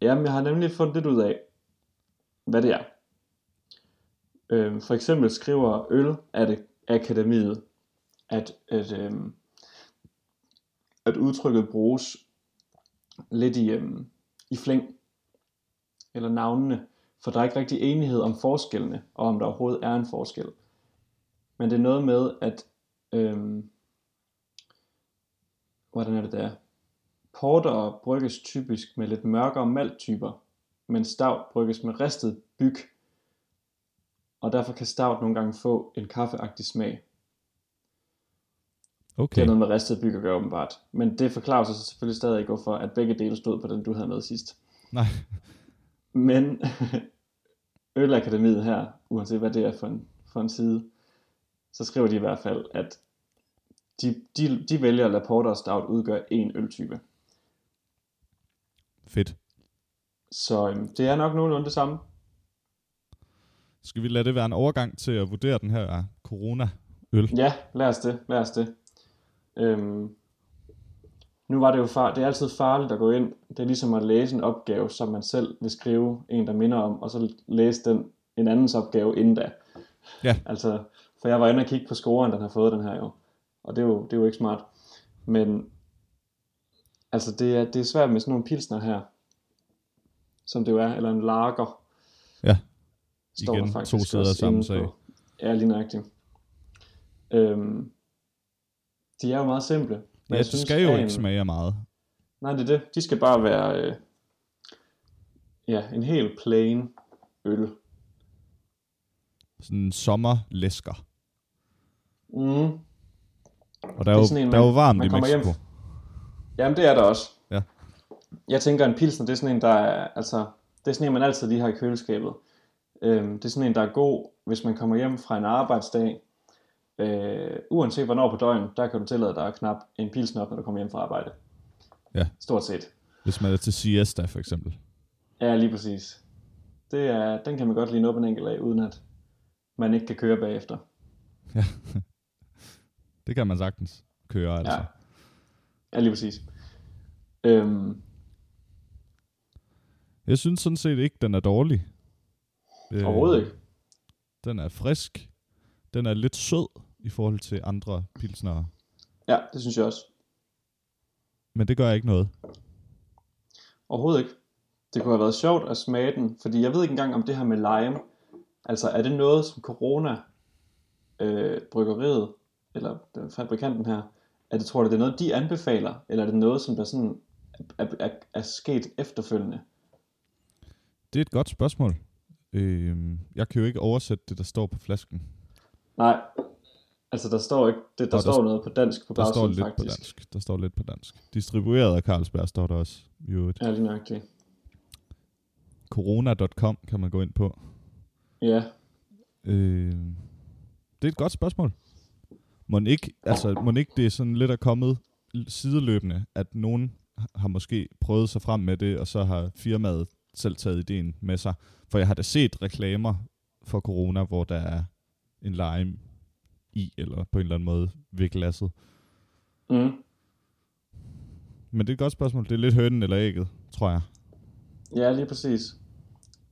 Jamen, jeg har nemlig fundet lidt ud af, hvad det er. Øhm, for eksempel skriver Øl at Akademiet, at, at, øhm, at udtrykket bruges lidt i, øhm, i flæng, eller navnene, for der er ikke rigtig enighed om forskellene, og om der overhovedet er en forskel. Men det er noget med, at, øhm, hvordan er det der? Porter brygges typisk med lidt mørkere malttyper, men stout brygges med ristet byg, og derfor kan stout nogle gange få en kaffeagtig smag. Det Okay. har noget med ristet byg at gøre åbenbart. Men det forklarer sig selvfølgelig stadig ikke, hvorfor at begge dele stod på den, du havde med sidst. Nej. Men Ølakademiet her, uanset hvad det er for en, for en side, så skriver de i hvert fald, at de, de, de vælger at lade porter og stout udgøre en øltype. Fedt. Så øhm, det er nok nogenlunde det samme. Skal vi lade det være en overgang til at vurdere den her corona-øl? Ja, lad os det, lad os det. Øhm, nu var det jo far, det er altid farligt at gå ind. Det er ligesom at læse en opgave, som man selv vil skrive en, der minder om, og så læse den en andens opgave inden da. Ja. Altså, for jeg var inde og kigge på scoren, den har fået den her jo. Og det er jo, det er jo ikke smart. Men, altså det er, det er svært med sådan nogle pilsner her, som det jo er, eller en lager. Ja. Står Igen, der faktisk to sider af samme sag. på. Ja, lige nøjagtigt. Øhm, de er jo meget simple. men Ja, jeg det skal jo at ikke smage meget. Nej, det er det. De skal bare være øh, ja, en helt plain øl. Sådan en sommerlæsker. Mm. Og der er, er jo, en, der er jo varmt man i kommer hjem- Mexico. Jamen, det er der også. Jeg tænker, en pilsner, det er sådan en, der er, altså, det er sådan en, man altid lige har i køleskabet. Øhm, det er sådan en, der er god, hvis man kommer hjem fra en arbejdsdag. Øh, uanset hvornår på døgn, der kan du tillade dig at knap en pilsner op, når du kommer hjem fra arbejde. Ja. Stort set. Hvis man er til siesta, for eksempel. Ja, lige præcis. Det er, den kan man godt lige nå på en enkelt af, uden at man ikke kan køre bagefter. Ja. det kan man sagtens køre, altså. Ja, ja lige præcis. Øhm, Jeg synes sådan set ikke, den er dårlig. Øh, overhovedet ikke. Den er frisk. Den er lidt sød i forhold til andre pilsnere. Ja, det synes jeg også. Men det gør ikke noget. Overhovedet ikke. Det kunne have været sjovt at smage den, fordi jeg ved ikke engang om det her med lime. Altså, er det noget, som Corona øh, bryggeriet, eller den fabrikanten her, er det, tror du, det er noget, de anbefaler, eller er det noget, som der sådan er, er, er sket efterfølgende? Det er et godt spørgsmål. Øh, jeg kan jo ikke oversætte det, der står på flasken. Nej, altså der står ikke, det, der, Nå, der står noget på dansk på Der står bagsiden lidt faktisk. på dansk. Der står lidt på dansk. Distribueret af Carlsberg står der også. i øvrigt. Ja, lige nøjagtigt. Corona.com kan man gå ind på. Ja, Øh, det er et godt spørgsmål. Må ikke, altså, må ikke det er sådan lidt er kommet sideløbende, at nogen har måske prøvet sig frem med det, og så har firmaet selv taget ideen med sig. For jeg har da set reklamer for corona, hvor der er en lime i, eller på en eller anden måde ved glasset. mm. Men det er et godt spørgsmål. Det er lidt hønen eller ægget, tror jeg. ja lige præcis.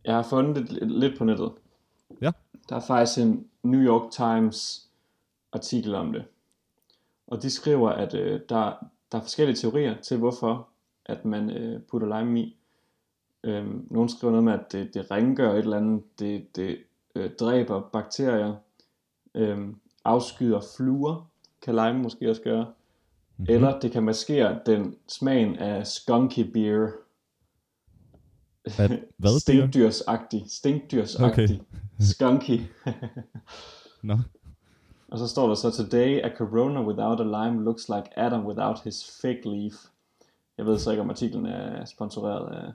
Jeg har fundet det lidt- lidt på nettet. Ja. Der er faktisk en New York Times artikel om det. Og de skriver, at øh, der, der er forskellige teorier til, hvorfor at man øh, putter lime i. Øhm, nogle skriver noget med, at det, det rengør et eller andet, det, det øh, dræber bakterier, øhm, afskyder fluer, kan lime måske også gøre. Mhm. Eller det kan maskere den smagen af skunky beer. Hvad, hvad? Stinkdyrsagtig. Stinkdyrsagtig. Okay. Skunky. Nå, Og så står der så, Today a corona without a lime looks like Adam without his fig leaf. Jeg ved så ikke, om artiklen er sponsoreret af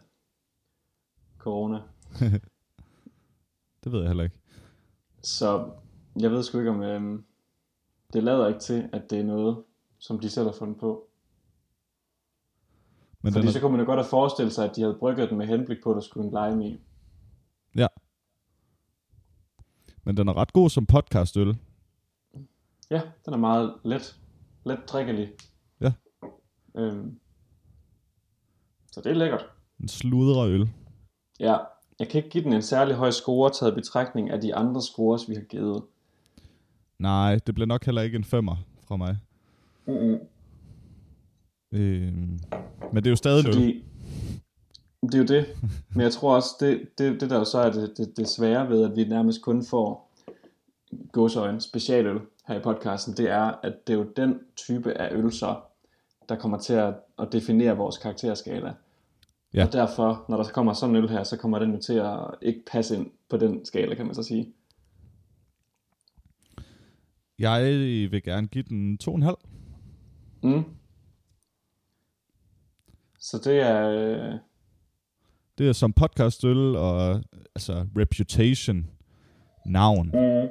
corona. det ved jeg heller ikke. Så jeg ved sgu ikke, om øhm, det lader ikke til, at det er noget, som de selv har fundet på. Men Fordi den så er, kunne man jo godt have forestillet sig, at de havde brygget den med henblik på, at der skulle en lime i. ja. Men den er ret god som podcastøl. Ja, den er meget let, let drikkelig. Ja. Øhm, så det er lækkert. En sludre øl. Ja, jeg kan ikke give den en særlig høj score, taget i betragtning af de andre scores, vi har givet. Nej, det bliver nok heller ikke en femmer fra mig. Mm-mm. Øhm, men det er jo stadig. Fordi, det er jo det. Men jeg tror også, det, det, det der jo så er det, det, det svære ved, at vi nærmest kun får gåsøjne specialøl her i podcasten, det er, at det er jo den type af øl så, der kommer til at, at definere vores karakterskala. Ja. Og derfor, når der kommer sådan en øl her, så kommer den jo til at ikke passe ind på den skala, kan man så sige. Jeg vil gerne give den 2,5. Mm. Så det er... øh, Det er som podcastøl og altså reputation navn. Mm.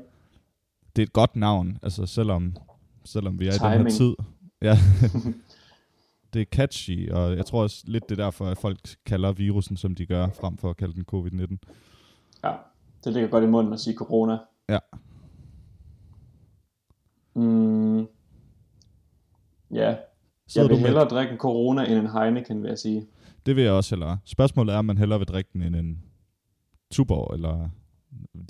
Det er et godt navn, altså selvom, selvom vi er i den her Timing. tid. Ja. det er catchy, og jeg tror også lidt det er derfor, at folk kalder virusen, som de gør, frem for at kalde den covid-19. Ja, det ligger godt i munden at sige corona. Ja. Mm. Ja, Sidder jeg vil med, hellere drikke en corona end en Heineken, vil jeg sige. det vil jeg også hellere. Spørgsmålet er, om man hellere vil drikke den end en Tuborg, eller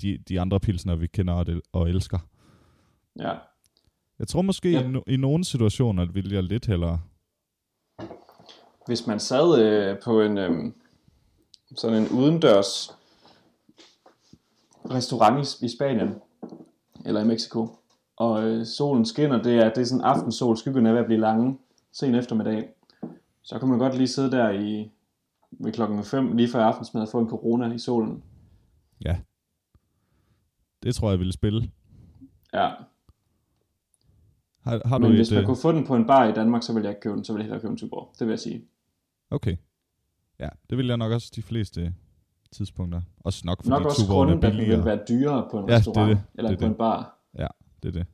de, de andre pilsner, vi kender og, og elsker. Ja, Jeg tror måske, Ja. ja. i, no- i nogle situationer vil jeg lidt hellere. Hvis man sad øh, på en øh, sådan en udendørs restaurant i, i Spanien eller i Mexico, og øh, solen skinner, det er, det er sådan aftensol, skyggerne er ved at blive lange, sen eftermiddag, så kan man godt lige sidde der i ved klokken 5, lige før aftensmad, og få en corona i solen. Ja. Det tror jeg ville spille. Ja, Har, har du men et, hvis man øh, kunne få den på en bar i Danmark, så ville jeg ikke købe den, så ville jeg hellere købe en Tuborg, det vil jeg sige. Okay. Ja, det vil jeg nok også de fleste tidspunkter. Også nok fordi Nok også er grunden, at den vil være dyrere på en Ja, det restaurant, det. eller Det på det. en bar. Det er det.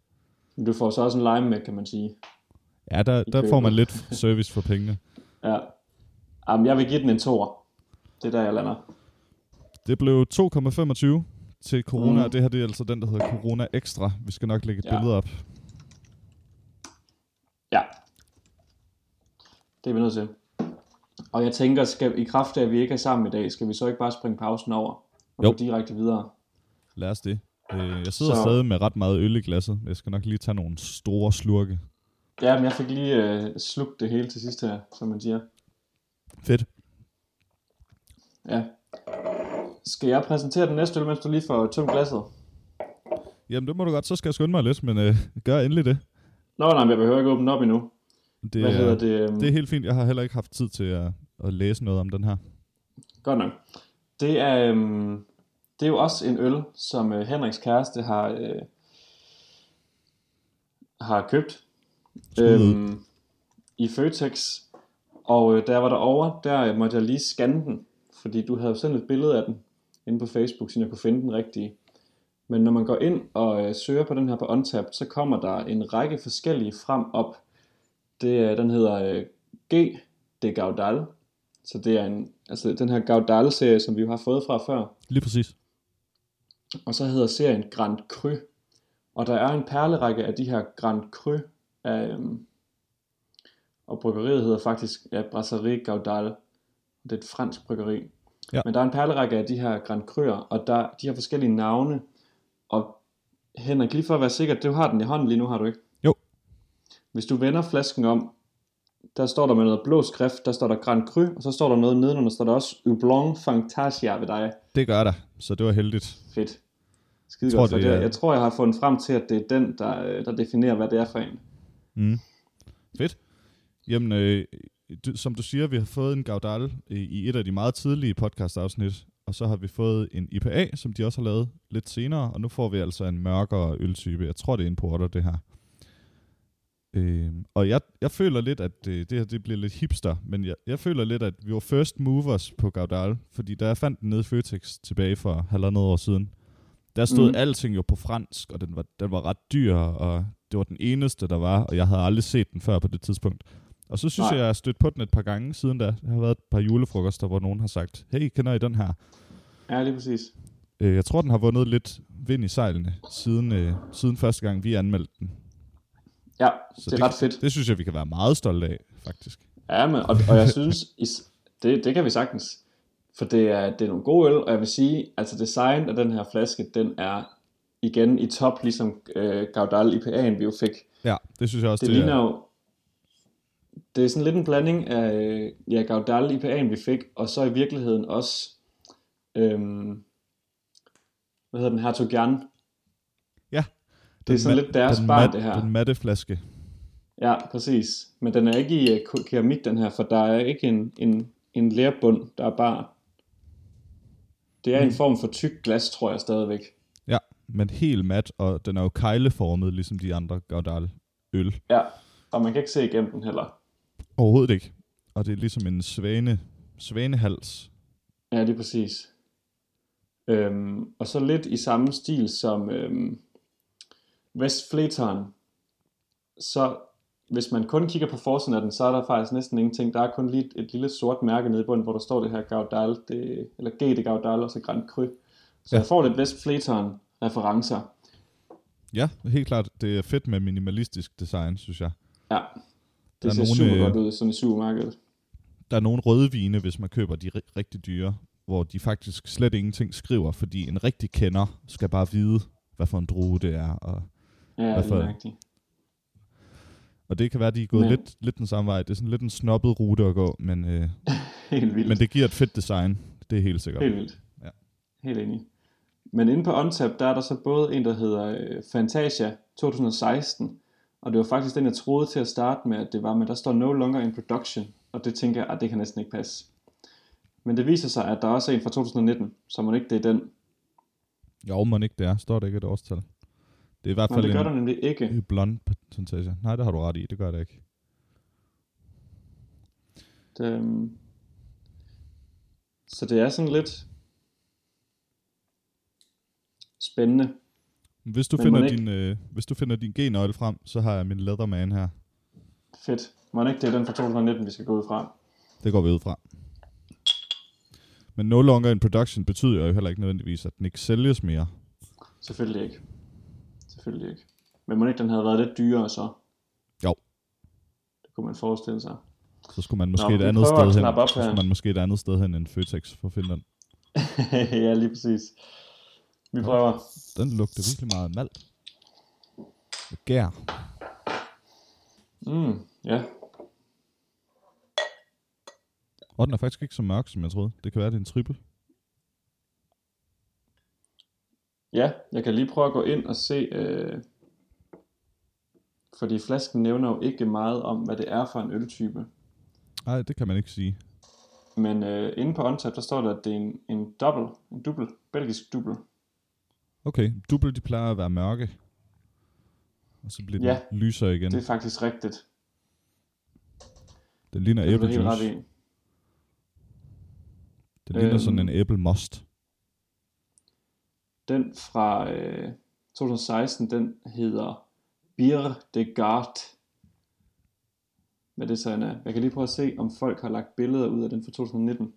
Men du får så også en lime med, kan man sige. Ja, der, der får man lidt service for pengene. Ja. Jamen, jeg vil give den en toer. Det er der, jeg lander. Det blev 2,25 til Corona, Mm. og det her det er altså den, der hedder Corona Extra. Vi skal nok lægge et Ja. ja. billede op. Det er vi nødt til. Og jeg tænker, skal, i kraft af, at vi ikke er sammen i dag, skal vi så ikke bare springe pausen over og Jo. gå direkte videre? Lad os det. Øh, jeg sidder Så- stadig med ret meget øl i glasset. Jeg skal nok lige tage nogle store slurke. Ja, men jeg fik lige øh, slugt det hele til sidst her, som man siger. Fedt. Ja. Skal jeg præsentere den næste øl, mens du lige får tømt glasset? Jamen, det må du godt. Så skal jeg skynde mig lidt, men øh, gør endelig det. Nå, nej, jeg behøver ikke åbne op endnu. Det, Hvad er, hedder det? øhm, det er helt fint. Jeg har heller ikke haft tid til at, at læse noget om den her. Godt nok. Det er, øhm, det er jo også en øl, som øh, Henriks kæreste har, øh, har købt øhm, i Føtex. Og øh, da jeg var derovre, der måtte jeg lige scanne den, fordi du havde sendt et billede af den inde på Facebook, så jeg kunne finde den rigtige. Men når man går ind og øh, søger på den her på OnTap, så kommer der en række forskellige frem op. Det, er- den hedder øh, G de Gaudal. Så det er en, altså den her Gaudal-serie, som vi jo har fået fra før. Lige præcis. Og så hedder serien Grand Cru. Og der er en perlerække af de her Grand Cru. Af, øhm, og bryggeriet hedder faktisk ja, Brasserie Gaudal. Det er et fransk bryggeri. Ja. Men der er en perlerække af de her Grand Cru'er, og der, de har forskellige navne. Og Henrik, lige for at være sikker, du har den i hånden lige nu, har du ikke? Hvis du vender flasken om, der står der med noget blå skrift, der står der Grand Cru, og så står der noget nedenunder, der står der også Ublon Fantasia ved dig. Det gør der, så det var heldigt. Fedt. Skide Tror, godt, for det er- jeg tror, jeg har fundet frem til, at det er den, der, øh, der definerer, hvad det er for en. Mm. Fedt. Jamen, øh, du, som du siger, vi har fået en Gaudal i, i et af de meget tidlige podcast-afsnit, og så har vi fået en IPA, som de også har lavet lidt senere, og nu får vi altså en mørkere øltype. Jeg tror, det er en porter, det her. Øh, og jeg, jeg føler lidt, at det, det her det bliver lidt hipster, men jeg, jeg føler lidt, at vi var first movers på Gaudal, fordi da jeg fandt den nede i Føtex tilbage for halvandet år siden, der stod mm. alting jo på fransk, og den var, den var ret dyr, og det var den eneste, der var, og jeg havde aldrig set den før på det tidspunkt. Og så synes Nej. jeg, jeg har stødt på den et par gange siden da. Der har været et par julefrokoster, hvor nogen har sagt, hey, kender I den her? Ja, lige præcis. Øh, jeg tror, den har vundet lidt vind i sejlene, siden, øh, siden første gang, vi anmeldte den. Ja, så det er det, ret fedt. Det synes jeg, vi kan være meget stolte af, faktisk. Ja, men, og, og jeg synes, det, det kan vi sagtens. For det er, det er nogle gode øl, og jeg vil sige, altså design af den her flaske, den er igen i top, ligesom øh, Gaudal IPA'en, vi jo fik. Ja, det synes jeg også, det, det ligner er. jo, det er sådan lidt en blanding af ja, Gaudal IPA'en, vi fik, og så i virkeligheden også, øhm, hvad hedder den, her Togian. Det er sådan lidt deres barn, det her. Den matte flaske. Ja, præcis. Men den er ikke i uh, keramik, den her, for der er ikke en, en, en lærbund, der er bare det er mm. en form for tyk glas, tror jeg stadigvæk. Ja, men helt mat, og den er jo kejleformet, ligesom de andre Gaudal øl. Ja, og man kan ikke se igennem den heller. Overhovedet ikke. Og det er ligesom en svane, svanehals. Ja, det er præcis. Øhm, og så lidt i samme stil som øhm, Westfleton, så hvis man kun kigger på forsiden af den, så er der faktisk næsten ingenting. Der er kun lige et, et lille sort mærke nede i bunden, hvor der står det her Gaudal, det, eller G de Gaudal, og så Grand Cru. Så ja. jeg får lidt West Fleton referencer. Ja, helt klart. Det er fedt med minimalistisk design, synes jeg. Ja, det der ser nogle, super godt ud sådan i supermarkedet. Der er nogle rødvine, hvis man køber de rigtig dyre, hvor de faktisk slet ingenting skriver, fordi en rigtig kender skal bare vide, hvad for en drue det er, og ja, det er rigtigt. Og det kan være, at de er gået men, lidt, lidt den samme vej. Det er sådan lidt en snobbet rute at gå, men, øh, helt vildt. men det giver et fedt design. Det er helt sikkert. Helt vildt. Ja. Helt enig. Men inde på OnTap, der er der så både en, der hedder øh, Fantasia 2016, og det var faktisk den, jeg troede til at starte med, at det var, men der står no longer in production, og det tænker jeg, at det kan næsten ikke passe. Men det viser sig, at der også er en fra 2019, så må ikke det er den. Jo, man ikke det er. Står det ikke et årstal? Det er i hvert fald det gør en, der nemlig ikke. Blond patentage. Nej, det har du ret i. Det gør det ikke. Det, øhm, så det er sådan lidt spændende. Hvis du, finder din, øh, hvis du finder din G-nøgle frem, så har jeg min Leatherman her. Fedt. Må ikke det er den fra 2019, vi skal gå ud fra? Det går vi ud fra. Men no longer in production betyder jo heller ikke nødvendigvis, at den ikke sælges mere. Selvfølgelig ikke selvfølgelig ikke. Men må ikke den havde været lidt dyrere så? Jo. Det kunne man forestille sig. Så skulle man måske Nå, et andet sted hen. Så skulle man måske et andet sted hen end Føtex for Finland. ja, lige præcis. Vi prøver. Den lugter virkelig meget malt. Gær. Mm, ja. Og den er faktisk ikke så mørk, som jeg troede. Det kan være, det er en triple. Ja, jeg kan lige prøve at gå ind og se, øh, fordi flasken nævner jo ikke meget om, hvad det er for en øltype. Nej, det kan man ikke sige. Men øh, inde på OnTap, der står der, at det er en, en dobbelt, en dubbel, belgisk dubbel. Okay, dubbel de plejer at være mørke. Og så bliver ja, den lysere igen. det er faktisk rigtigt. Det ligner æblejuice. Det ligner øhm, sådan en æblemost. Den fra øh, 2016, den hedder Bier de Gart. Hvad det så er. Jeg kan lige prøve at se, om folk har lagt billeder ud af den fra 2019.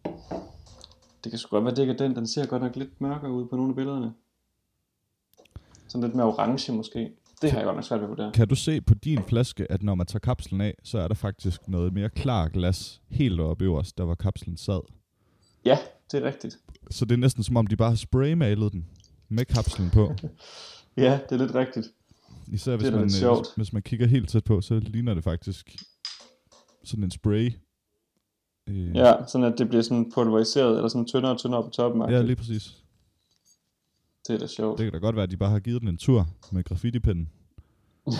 Det kan sgu godt være, det ikke er den. Den ser godt nok lidt mørkere ud på nogle af billederne. Sådan lidt mere orange måske. Det har jeg godt nok svært ved at vurdere. Kan du se på din flaske, at når man tager kapslen af, så er der faktisk noget mere klar glas helt oppe øverst, der var kapslen sad? Ja, det er rigtigt. Så det er næsten som om, de bare har spraymalet den med kapslen på. ja, det er lidt rigtigt. Især hvis, man, øh, hvis man kigger helt tæt på, så ligner det faktisk sådan en spray. Øh. Ja, sådan at det bliver sådan pulveriseret, eller sådan tyndere og tyndere på toppen. Ja, lige præcis. Det er da sjovt. Det kan da godt være, at de bare har givet den en tur med graffitipinden.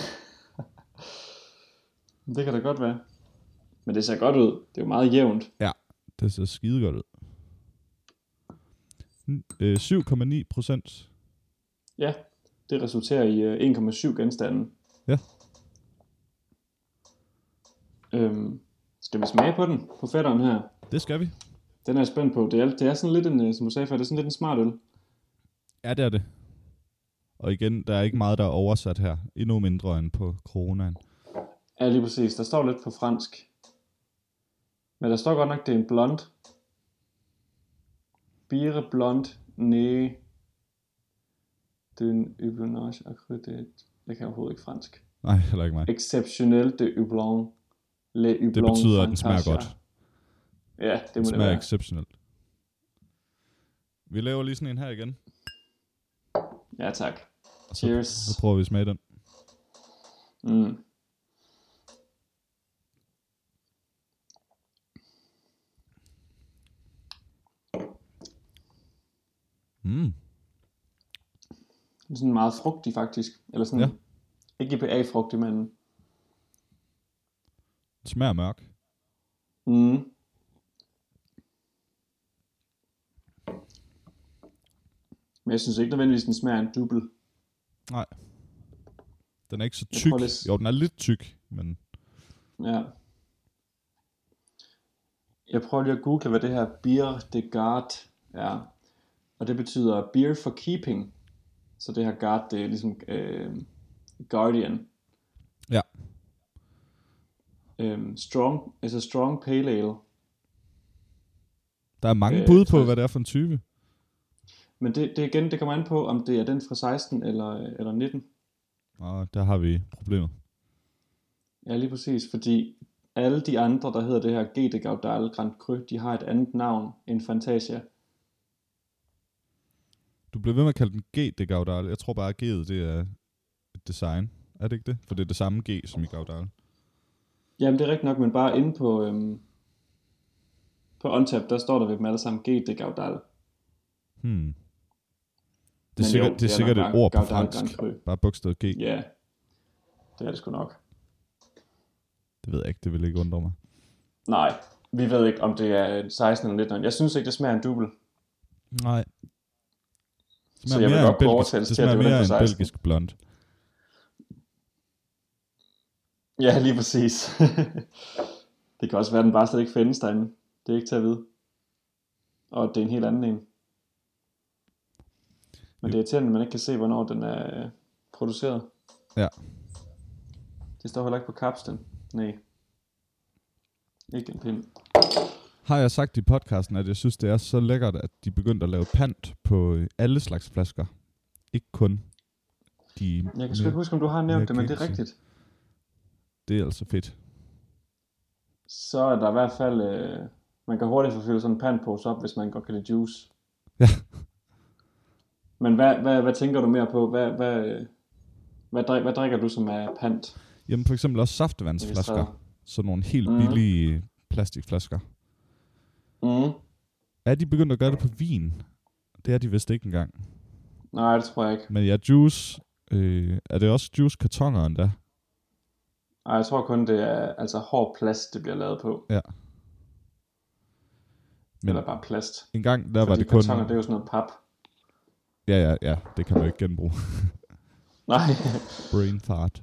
Det kan da godt være. Men det ser godt ud. Det er jo meget jævnt. Det ser skide godt ud. N- øh, 7,9 procent. Ja, det resulterer i øh, 1,7 genstande. Ja. Øhm, skal vi smage på den, på fætteren her? Det skal vi. Den er jeg spændt på. Det er, det er sådan lidt en, øh, som du sagde før, det er sådan lidt en smart øl. Ja, det er det. Og igen, der er ikke meget, der er oversat her. Endnu mindre end på coronaen. Ja, lige præcis. Der står lidt på fransk. Men der står godt nok, det er en blond. Bire blond næ. Den hyblanage accrédité. Jeg kan overhovedet ikke fransk. Nej, heller ikke mig. Exceptionnel de houblon. Le houblon Det betyder, at den smager godt. Ja, det Den må det smager være. exceptionelt. Vi laver lige sådan en her igen. Ja, tak. Og så, Cheers. så prøver vi at smage den. Mm. Mm. Er sådan meget frugtig faktisk. Eller sådan, Ja. ikke IPA-frugtig, men... Den smager mørk. Mm. Men jeg synes ikke nødvendigvis, den smager en dubbel. Nej. Den er ikke så tyk. lige- Jo, den er lidt tyk, men Ja. Jeg prøver lige at google, hvad det her beer de garde er. Og det betyder beer for keeping. Så det her guard, det er ligesom øh, guardian. Ja. Øhm, strong, altså strong pale ale. der er mange Øh, bud på, så- hvad det er for en type. Men det, det igen, det kommer an på, om det er den fra 16 eller, eller 19. Og der har vi problemet. Ja, lige præcis, fordi alle de andre, der hedder det her G de Gaudal Grand Cru, de har et andet navn end Fantasia. Du bliver ved med at kalde den G, det Gaudal. Jeg tror bare, at G'et, det er et design. Er det ikke det? For det er det samme G som i Gaudal. Jamen, det er rigtigt nok, men bare inde på, øhm, på OnTap, der står der ved dem alle sammen G de Gaudal. Hmm. Det Men er sikkert, jo, det er det er sikkert et ord på fransk. Bare bogstavet G. Ja, det er det sgu nok. Det ved jeg ikke, det vil ikke undre mig. Nej, vi ved ikke, om det er 16 eller 19. Jeg synes ikke, det smager en dubbel. Nej. Så jeg vil godt kunne overtales det til, at det var den en 16. belgisk blond. Ja, lige præcis. det kan også være, at den bare slet ikke findes derinde. Det er ikke til at vide. Og det er en helt anden en. Men det er irriterende, at man ikke kan se, hvornår den er øh, produceret. Ja. Det står heller ikke på kapslen. Nej. Ikke en pind. Har jeg sagt i podcasten, at jeg synes, det er så lækkert, at de begyndte at lave pant på øh, alle slags flasker. Ikke kun de... Jeg kan sgu ikke huske, om du har nævnt det, men det er rigtigt. Det er altså fedt. Så er der i hvert fald... Øh, man kan hurtigt få fyldt sådan en pandpose op, hvis man godt kan lide juice. Ja. Men hvad, hvad, hvad tænker du mere på? Hvad, hvad, hvad, drik, hvad drikker du som er pant? Jamen for eksempel også saftevandsflasker. Sådan nogle helt Mhm. billige plastikflasker. Mm. Er de begyndt at gøre det på vin? Det er de vist ikke engang. Nej, det tror jeg ikke. Men ja, juice... Øh, er det også juice kartoner endda? Nej, jeg tror kun, det er altså hård plast, det bliver lavet på. Ja. Men, Eller bare plast. En gang, der var Fordi det kun... kartoner, det er jo sådan noget pap. Ja, ja, ja. Det kan du ikke genbruge. Nej, Brain fart.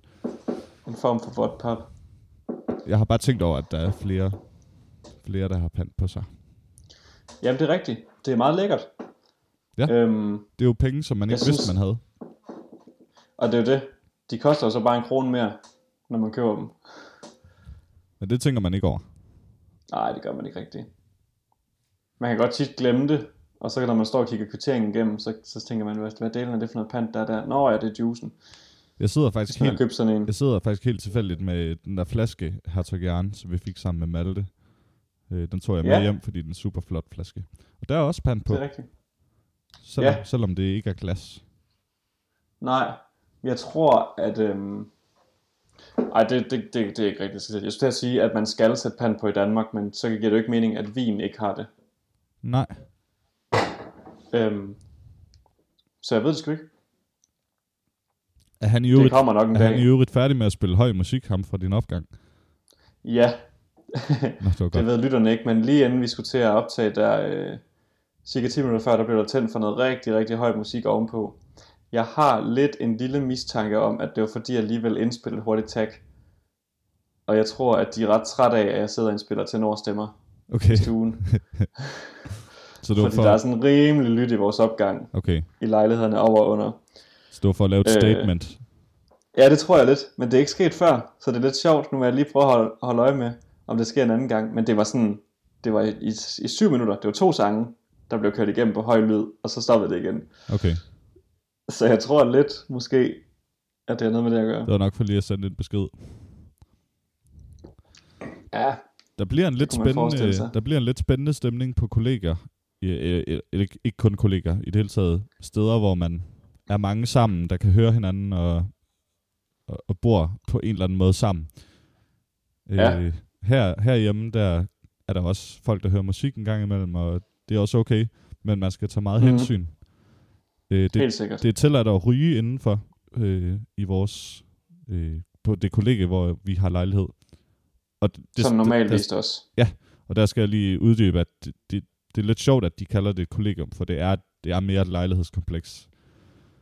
en form for vådt pap. Jeg har bare tænkt over, at der er flere, flere der har pant på sig. Jamen, det er rigtigt. Det er meget lækkert. Ja. Øhm, Det er jo penge, som man Jeg ikke vidste, synes- man havde. og det er jo det. De koster jo så bare en krone mere, når man køber dem. Men det tænker man ikke over. Nej, det gør man ikke rigtigt. Man kan godt tit glemme det, og så når man står og kigger kvitteringen igennem, så, så tænker man, hvad, hvad delen er det for noget pant, der er der? Nå ja, det er juicen. Jeg sidder faktisk helt, købt sådan en. jeg sidder faktisk helt tilfældigt med den der flaske Hertog som vi fik sammen med Malte. Øh, den tog jeg med Ja. hjem, fordi den er super flot flaske. Og der er også pant på, Det er rigtigt. selvom, Ja. selvom det ikke er glas. Nej, jeg tror, at... Øhm... Ej, det, det, det, det er ikke rigtigt. Jeg skulle til at sige, at man skal sætte pant på i Danmark, men så giver det jo ikke mening, at vin ikke har det. Nej, Øhm... Så jeg ved det sgu ikke. er han i Det øvrigt, kommer nok en er han i dag. øvrigt færdig med at spille høj musik, ham fra din opgang? Ja, Nå, det det ved lytterne ikke, men lige inden vi skulle til at optage, der øh, cirka 10 minutter før, der blev der tændt for noget rigtig, rigtig høj musik ovenpå. Jeg har lidt en lille mistanke om, at det var fordi, jeg alligevel indspillede hurtigt tag. Og jeg tror, at de er ret trætte af, at jeg sidder og indspiller tenorstemmer Okay, i stuen. så det var fordi der er for, sådan rimelig lyt i vores opgang okay. i lejlighederne over og under. Så det var for at lave et Øh, statement. Ja, det tror jeg lidt, men det er ikke sket før, så det er lidt sjovt. Nu vil jeg lige prøve at holde, holde øje med, om det sker en anden gang. Men det var sådan, det var i, i, i syv minutter, det var to sange, der blev kørt igennem på høj lyd, og så stoppede det igen. Okay, Så jeg tror lidt, måske, at det har noget med det at gøre. det var nok for lige at sende en besked. Ja, Der bliver en lidt spændende, der bliver en lidt spændende stemning på kolleger. Ikke kun kolleger, i det hele taget steder, hvor man er mange sammen, der kan høre hinanden og, og, og bor på en eller anden måde sammen. Ja. Øh, her, herhjemme, der er der også folk, der hører musik en gang imellem, og det er også okay, men man skal tage meget Mhm. hensyn. Øh, det, helt sikkert. det er tilladt at ryge indenfor øh, i vores øh, på det kollega, hvor vi har lejlighed. Og det, Som det, normalvis der, også. og der skal jeg lige uddybe, at det, det, det er lidt sjovt, at de kalder det et kollegium, for det er, det er mere et lejlighedskompleks.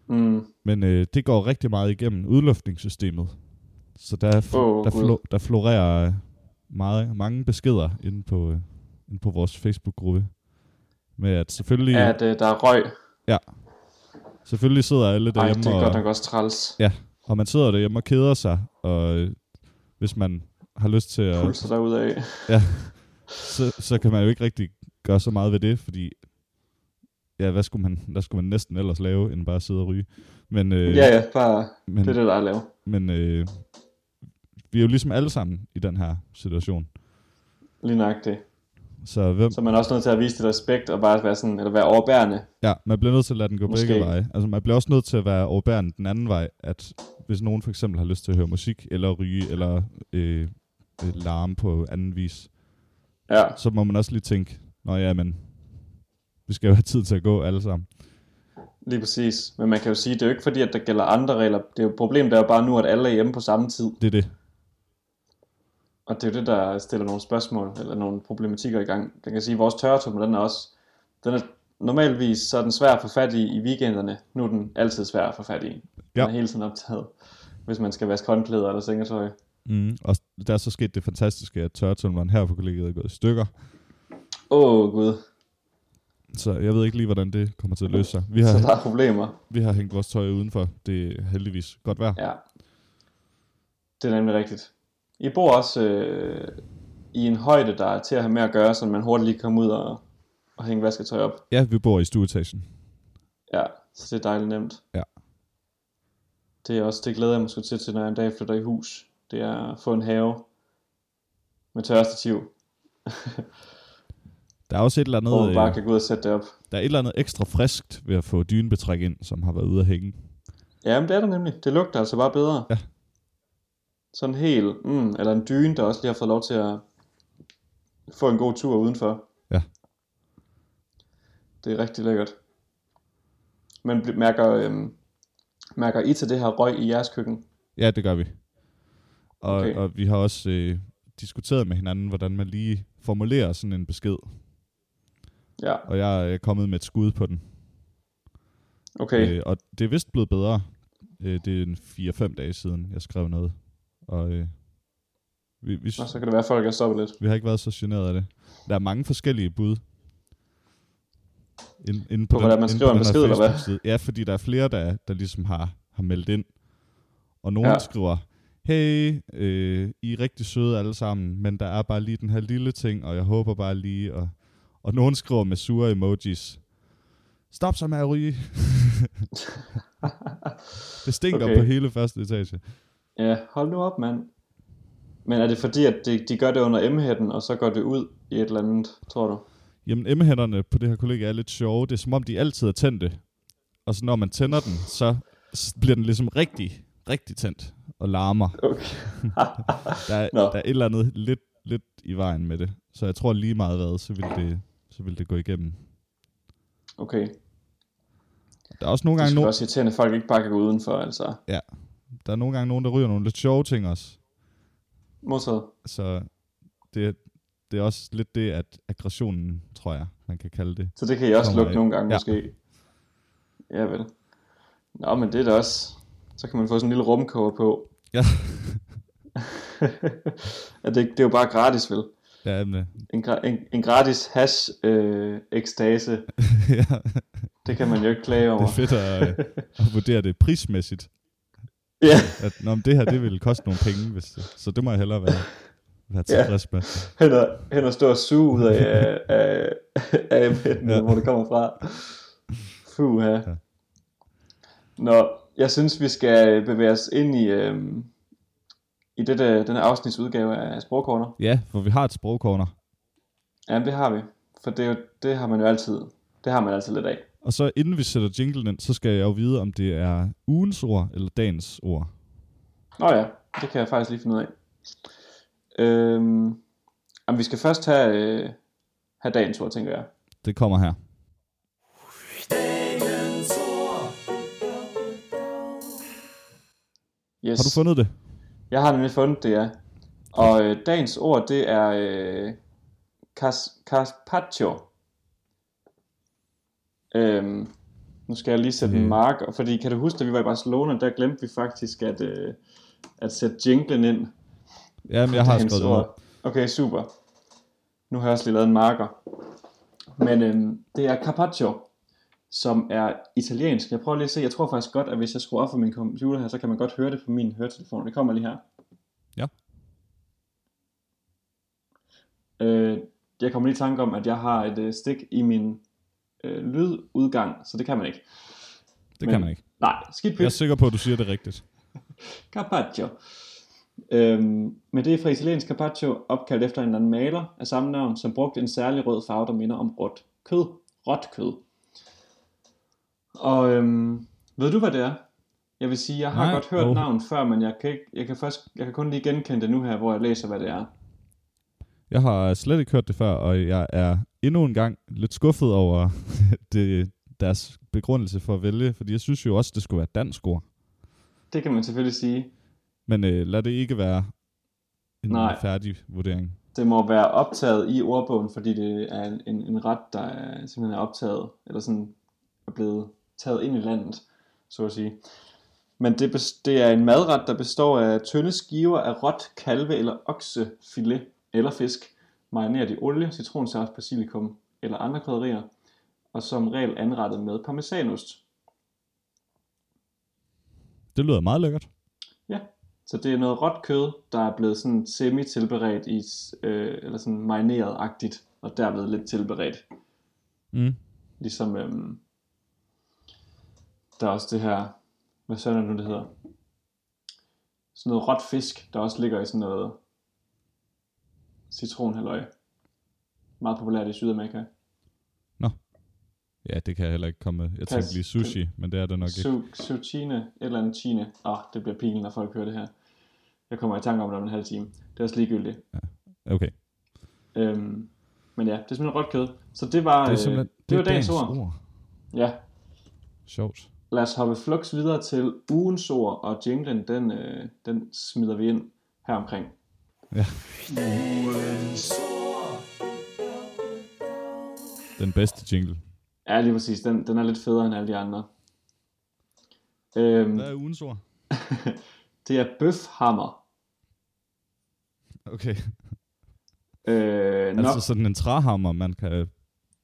Mm. Men øh, det går rigtig meget igennem udluftningssystemet. Så der, oh, der, flo, der florerer meget, mange beskeder inde på, øh, inde på vores Facebook-gruppe. Med at selvfølgelig, ja. At øh, der er røg. selvfølgelig sidder alle Ej, derhjemme det er godt nok også træls. Ja, og man sidder derhjemme og keder sig, og øh, hvis man har lyst til at, Pulser derudad. så, så kan man jo ikke rigtig gøre så meget ved det, fordi ja, hvad skulle man, hvad skulle man næsten ellers lave, end bare sidde og ryge. Men, øh, Ja, ja, bare, men, det er det, der er at lave. men øh, vi er jo ligesom alle sammen i den her situation. Lige nok det. Så hvem, Så man er også nødt til at vise lidt respekt og bare være sådan, eller være overbærende. ja, man bliver nødt til at lade den gå Måske. begge veje. Altså man bliver også nødt til at være overbærende den anden vej, at hvis nogen for eksempel har lyst til at høre musik, eller ryge, eller øh, øh, larme på anden vis, Ja, så må man også lige tænke, nå ja, men vi skal jo have tid til at gå alle sammen. lige præcis. Men man kan jo sige, det er jo ikke fordi, at der gælder andre regler. Det er jo problemet er jo bare nu, at alle er hjemme på samme tid. Det er det. Og det er jo det, der stiller nogle spørgsmål, eller nogle problematikker i gang. Jeg kan sige, at vores tørretummel, den er også, den er normalvis så er den svær at få fat i i weekenderne. Nu er den altid svær at få fat i. Den Ja. er hele tiden optaget, hvis man skal vaske håndklæder eller sengetøj. Mm. Og der er så sket det fantastiske, at tørretumleren her på kollegiet er gået i stykker. Åh oh, gud, Så jeg ved ikke lige, hvordan det kommer til at løse sig. Vi så har, der er problemer. vi har hængt vores tøj udenfor. Det er heldigvis godt vejr. Ja, det er nemlig rigtigt. I bor også øh, i en højde, der er til at have med at gøre, så man hurtigt lige kan komme ud og, og hænge vasketøj op. Ja, vi bor i stueetagen. Ja, så det er dejligt nemt. Ja. Det er også, det glæder jeg mig sgu til, til, når jeg en dag flytter i hus. Det er at få en have med tørrestativ, Der er også et eller andet, hvor man bare øh, kan gå ud og sætte det op. der er et eller andet ekstra friskt ved at få dynebetræk ind, som har været ude at hænge. Ja, men det er der nemlig. Det lugter altså bare bedre. Ja. Sådan en hel, mm, eller en dyne, der også lige har fået lov til at få en god tur udenfor. Ja. Det er rigtig lækkert. Men mærker, øhm, mærker I til det her røg i jeres køkken? Ja, det gør vi. Og, okay. og vi har også øh, diskuteret med hinanden, hvordan man lige formulerer sådan en besked. Ja, Og jeg er kommet med et skud på den. okay. Øh, og det er vist blevet bedre. Øh, det er en 4-5 dage siden, jeg skrev noget. Og øh, vi, vi, Og så kan det være, at folk er stoppet lidt. vi har ikke været så generet af det. Der er mange forskellige bud. Ind, inde På hvordan man skriver en besked, eller hvad? Facebook-side. Ja, fordi der er flere, der, der ligesom har, har meldt ind. Og nogen Ja. skriver, hey, øh, I er rigtig søde alle sammen, men der er bare lige den her lille ting, og jeg håber bare lige, og, og nogen skriver med sure emojis. Stop så med at ryge. det stinker okay. på hele første etage. Ja, hold nu op, mand. Men er det fordi, at de, de gør det under M-hætten, og så går det ud i et eller andet, tror du? Jamen, emmehænderne på det her kollega er lidt sjove. Det er som om, de altid er tændte. Og så når man tænder den, så bliver den ligesom rigtig, rigtig tændt og larmer. Okay. Der er, der er et eller andet lidt, lidt i vejen med det. Så jeg tror lige meget hvad, så vil det, så vil det gå igennem. Okay. Der er også nogle Det gange, skal no- også irriterende, at folk ikke bare kan gå udenfor, altså. Der er nogle gange nogen, der ryger nogle lidt sjove ting også. Modtaget. Så det, det er også lidt det, at aggressionen, tror jeg, man kan kalde det. Så det kan I også lukke nogle gange Ja. måske. Ja vel. Nå, men det er da også... Så kan man få sådan en lille rumkoger på. Ja. ja, det, det er jo bare gratis, vel? Ja, men, En, en, en gratis hash øh, ekstase. ja, Det kan man jo ikke klage over. det er fedt at, øh, at vurdere det prismæssigt. Ja, At nå, men det her, det vil koste nogle penge, hvis det, så det må jeg hellere være, være Ja. tilfreds med. hen og, hen og stå og suge ud af, af, af mænden, Ja. ja. hvor det kommer fra. Fuh, ja. Ja. Nå, jeg synes, vi skal bevæge os ind i, øhm, i dette, denne afsnitsudgave af Sprogkorner. Ja, for vi har et sprogkorner. Ja, det har vi. For det, er jo, det har man jo altid. Det har man altid lidt af. Og så inden vi sætter jinglen ind, så skal jeg jo vide, om det er ugens ord eller dagens ord. Nå ja, det kan jeg faktisk lige finde ud af. Øhm, jamen, vi skal først have, øh, have dagens ord, tænker jeg. Det kommer her. Yes. Har du fundet det? Jeg har nemlig fundet det, ja. Og øh, dagens ord, det er øh, cas, carpaccio. Øhm, nu skal jeg lige sætte en mark, og fordi kan du huske, da vi var i Barcelona, der glemte vi faktisk at, øh, at sætte jinglen ind. Jamen, jeg har skrevet det. Okay, super. Nu har jeg også lige lavet en marker. Men øhm, det er carpaccio, som er italiensk. Jeg prøver lige at se, jeg tror faktisk godt, at hvis jeg skruer op for min computer her, så kan man godt høre det på min høretelefon. Det kommer lige her. Ja. Øh, jeg kommer lige i tanke om, at jeg har et øh, stik i min øh, lydudgang, så det kan man ikke. Det Men- kan man ikke. Nej, skidt Jeg er pyt. sikker på, at du siger det rigtigt. Carpaccio. Øhm, men det er fra italiensk carpaccio, opkaldt efter en eller anden maler af samme navn, som brugte en særlig rød farve, der minder om råt kød. Råt kød. Og øhm, ved du, hvad det er? Jeg vil sige, jeg har Nej, godt hørt oh. navnet før, men jeg kan, ikke, jeg, kan først, jeg kan kun lige genkende det nu her, hvor jeg læser, hvad det er. Jeg har slet ikke hørt det før, og jeg er endnu en gang lidt skuffet over det, deres begrundelse for at vælge, fordi jeg synes jo også, det skulle være et dansk ord. Det kan man selvfølgelig sige. Men øh, lad det ikke være en Nej. færdig vurdering. Det må være optaget i ordbogen, fordi det er en, en, en ret, der er, simpelthen er optaget, eller sådan er blevet taget ind i landet, så at sige. Men det, det er en madret, der består af tynde skiver af råt, kalve eller oksefilet eller fisk, marineret i olie, citronsaft, basilikum eller andre krydderier, og som regel anrettet med parmesanost. Det lyder meget lækkert. Ja, så det er noget råt kød, der er blevet sådan semi-tilberedt i, øh, eller sådan marineret-agtigt, og derved lidt tilberedt. Mm. Ligesom, øhm, der er også det her, hvad sådan er det nu, det hedder? Sådan noget råt fisk, der også ligger i sådan noget citronhalløj. Meget populært i Sydamerika. Ja, det kan jeg heller ikke komme med. Jeg tænkte lige sushi, men det er det nok ikke. Su- Suchine, et eller andet chine. Åh, oh, det bliver pinligt, når folk hører det her. Jeg kommer i tanke om det om en halv time. Det er også ligegyldigt. Okay. Øhm, men ja, det er simpelthen råt kød. Så det var, Det øh, simpelthen det var dagens ord. ord. Ja, Sjovt. lad os hoppe flux videre til ugens ord, og jinglen, den, øh, den smider vi ind her omkring. Ja. Den bedste jingle. Ja, lige præcis. Den, den er lidt federe end alle de andre. Øhm, Hvad er ugens ord? det er bøfhammer. Okay. Øh, nok, Altså sådan en træhammer, man kan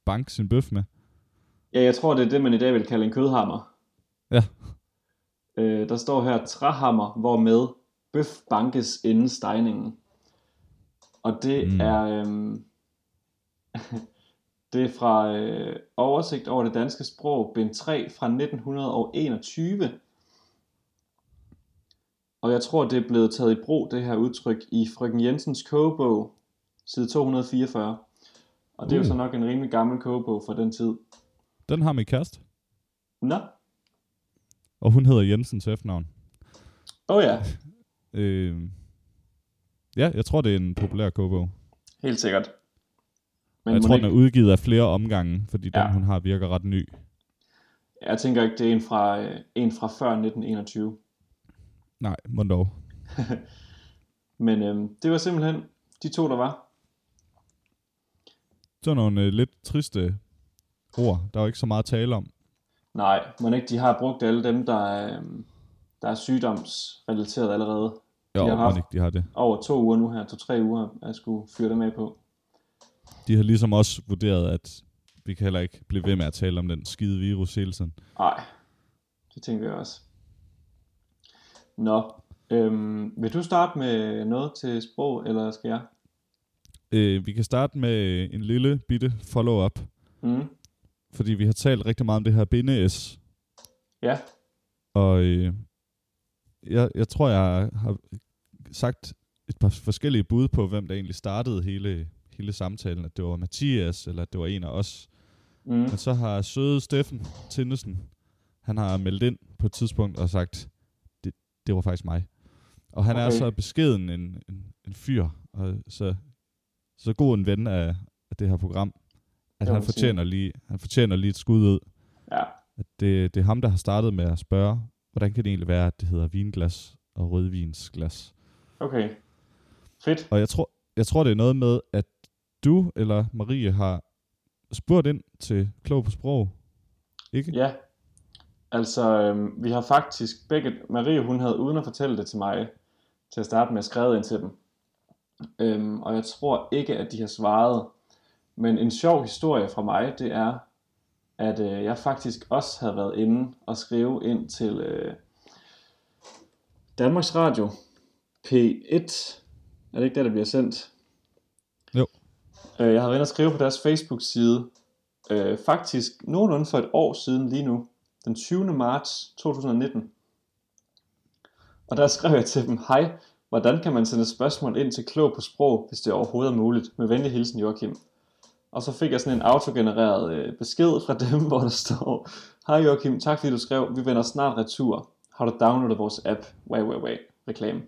banke sin bøf med. ja, jeg tror, det er det, man i dag vil kalde en kødhammer. Ja. Øh, der står her træhammer, hvormed bøf bankes inden stejningen. Og det Mm. mm. er øhm, det er fra øh, oversigt over det danske sprog, bind 3 fra 1921. Og jeg tror, det er blevet taget i brug, det her udtryk, i frøken Jensens kogebog, side 244. Og det er jo Uh. så nok en rimelig gammel kogebog fra den tid. Den har min kæreste, Nå, og hun hedder Jensen til efternavn. åh oh, ja, Øh, ja, jeg tror, det er en populær kogebog. helt sikkert. Men jeg tror, ikke- den er udgivet af flere omgange, fordi den, Ja. hun har, virker ret ny. Jeg tænker ikke, det er en fra, øh, en fra før 1921. Nej, må dog. Men øhm, det var simpelthen de to, der var. Var nogle øh, lidt triste ord. Der var ikke så meget at tale om. Nej, men ikke de har brugt alle dem, der er, øhm, der er sygdomsrelateret allerede. Jo, har har haft- ikke, de har det. Over to uger nu her, to-tre uger, at jeg skulle fyre dem af på. De har ligesom også vurderet, at vi kan heller ikke blive ved med at tale om den skide virus hele tiden. Nej, det tænker jeg også. Nå, øhm, vil du starte med noget til sprog, eller skal jeg? Øh, vi kan starte med en lille bitte follow-up, Mm. fordi vi har talt rigtig meget om det her binde-S, Ja, og øh, jeg, jeg tror, jeg har sagt et par forskellige bud på, hvem der egentlig startede hele, hele samtalen, at det var Mathias, eller at det var en af os. mm. Men så har søde Steffen Tindesen, han har meldt ind på et tidspunkt og sagt, det, det var faktisk mig. Og han okay. er så beskeden en, en, en fyr, og så, så god en ven af, af det her program, at han sige. fortjener, lige, han fortjener lige et skud ud. ja, At det, det er ham, der har startet med at spørge, hvordan kan det egentlig være, at det hedder vinglas og rødvinsglas. Okay. Fedt. Og jeg tror, jeg tror, det er noget med, at du eller Marie har spurgt ind til Klog på Sprog. Ikke? Ja, altså øhm, vi har faktisk begge, Marie hun havde uden at fortælle det til mig, til at starte med skrevet ind til dem. Øhm, og jeg tror ikke, at de har svaret. Men en sjov historie fra mig, det er, at øh, jeg faktisk også havde været inde og skrive ind til øh, Danmarks Radio P1. Er det ikke det, der bliver sendt? Jo. Øh, jeg har været inde og skrive på deres Facebook-side, øh, faktisk nogenlunde for et år siden lige nu, den 20. marts 2019. Og der skrev jeg til dem, hej, hvordan kan man sende spørgsmål ind til Klog på Sprog, hvis det overhovedet er muligt? Med venlig hilsen Joachim. Og så fik jeg sådan en autogenereret øh, besked fra dem, hvor der står, hej Joachim, tak fordi du skrev, vi vender snart retur. Har du downloadet vores app? Wait, wait, wait. Reklame.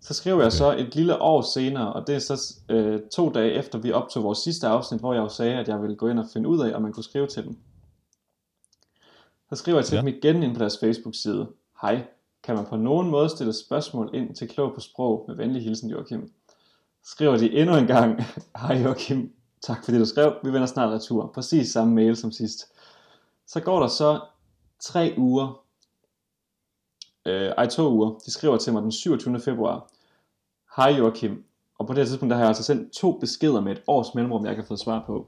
Så skriver jeg Okay. så et lille år senere, og det er så øh, to dage efter vi optog vores sidste afsnit, hvor jeg jo sagde, at jeg ville gå ind og finde ud af, om man kunne skrive til dem. Så skriver jeg til Ja. dem igen ind på deres Facebook-side. Hej, kan man på nogen måde stille spørgsmål ind til Klog på Sprog med venlig hilsen Joachim? Skriver de endnu en gang, hej Joachim, tak fordi du skrev, vi vender snart retur. Præcis samme mail som sidst. Så går der så tre uger, øh, ej to uger, de skriver til mig den 27. februar, hej Joachim, og på det her tidspunkt der har jeg altså sendt to beskeder med et års mellemrum, jeg ikke har fået svar på.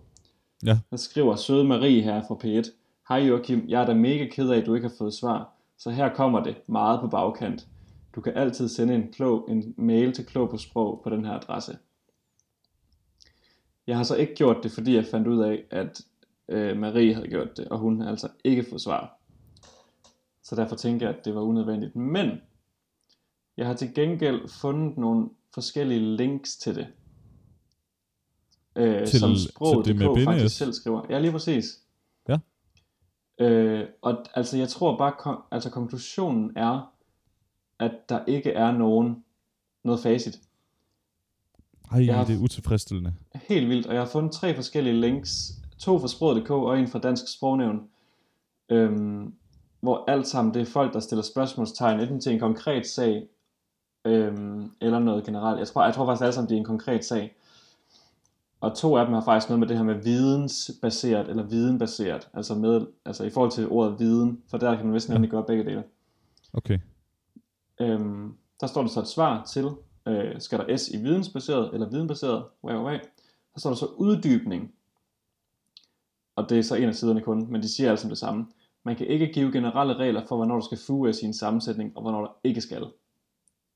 Ja. Der skriver søde Marie her fra P1, hej Joachim, jeg er da mega ked af, at du ikke har fået svar, så her kommer det meget på bagkant. Du kan altid sende en, klog, en mail til Klog på Sprog på den her adresse. Jeg har så ikke gjort det, fordi jeg fandt ud af, at øh, Marie havde gjort det, og hun havde altså ikke fået svar. Så derfor tænker jeg, at det var unødvendigt. Men jeg har til gengæld fundet nogle forskellige links til det. Øh, Til- som til sproget det med faktisk selv skriver. Ja, lige præcis. Ja. Øh, og altså, jeg tror bare, kon- altså konklusionen er, at der ikke er nogen noget facit. Ej, Jeg har- det er utilfredsstillende. Helt vildt, og jeg har fundet tre forskellige links. To fra sproget.dk og en fra Dansk Sprognævn. Øhm, hvor alt sammen det er folk, der stiller spørgsmålstegn enten til en konkret sag, øhm, eller noget generelt. Jeg tror, jeg tror faktisk alle sammen, det er en konkret sag. Og to af dem har faktisk noget med det her med vidensbaseret, eller videnbaseret, altså, med, altså i forhold til ordet viden, for der kan man vist nemlig gøre begge dele. Okay. Øhm, der står der så et svar til, øh, skal der S i vidensbaseret eller videnbaseret, wait, wait. Så står der så uddybning, og det er så en af siderne kun, men de siger altså det samme. Man kan ikke give generelle regler for, hvornår der skal fuge S i en sammensætning, og hvornår der ikke skal.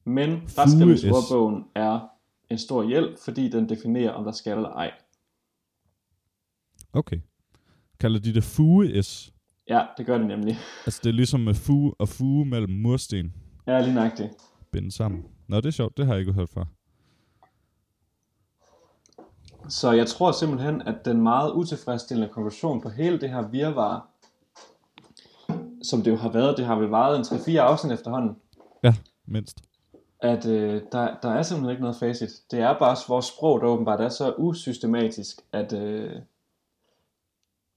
Men retskrivningsordbogen er en stor hjælp, fordi den definerer, om der skal eller ej. Okay. Kalder de det fuge-s? Ja, det gør det nemlig. Altså, det er ligesom med fuge og fuge mellem mursten Ja, lige nøjagtigt. bindet sammen. Nå, det er sjovt. Det har jeg ikke hørt før. Så jeg tror simpelthen, at den meget utilfredsstillende konklusion på hele det her virvar, som det jo har været, det har vel varet en 3-4 afsnit efterhånden, Ja, mindst. at øh, der, der er simpelthen ikke noget facit. Det er bare vores sprog, der åbenbart er så usystematisk, at, øh,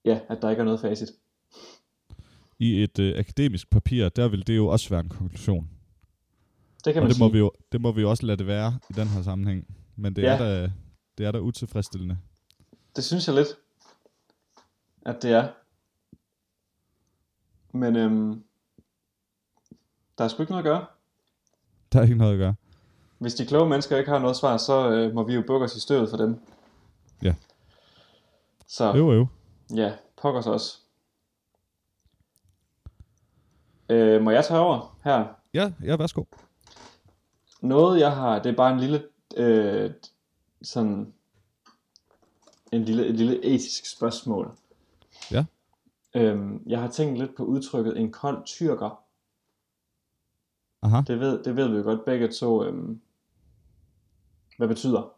ja, at der ikke er noget facit. I et øh, akademisk papir, der vil det jo også være en konklusion. Det kan Og man det må, sige. vi jo, det må vi jo også lade det være i den her sammenhæng. Men det, Ja. er, da, det er da utilfredsstillende. Det synes jeg lidt, at det er. Men øhm, der er sgu ikke noget at gøre. Der er ikke noget at gøre. Hvis de kloge mennesker ikke har noget svar, så øh, må vi jo bukke os i støvet for dem. Ja. Så Jo, jo. ja, pokkers også. Øh, må jeg tage over her? Ja, ja, værsgo. Noget jeg har, det er bare en lille, øh, sådan, en lille, et lille etisk spørgsmål. Øhm, jeg har tænkt lidt på udtrykket en kold tyrker. Aha. Det ved, det ved vi jo godt begge to, øhm, hvad betyder.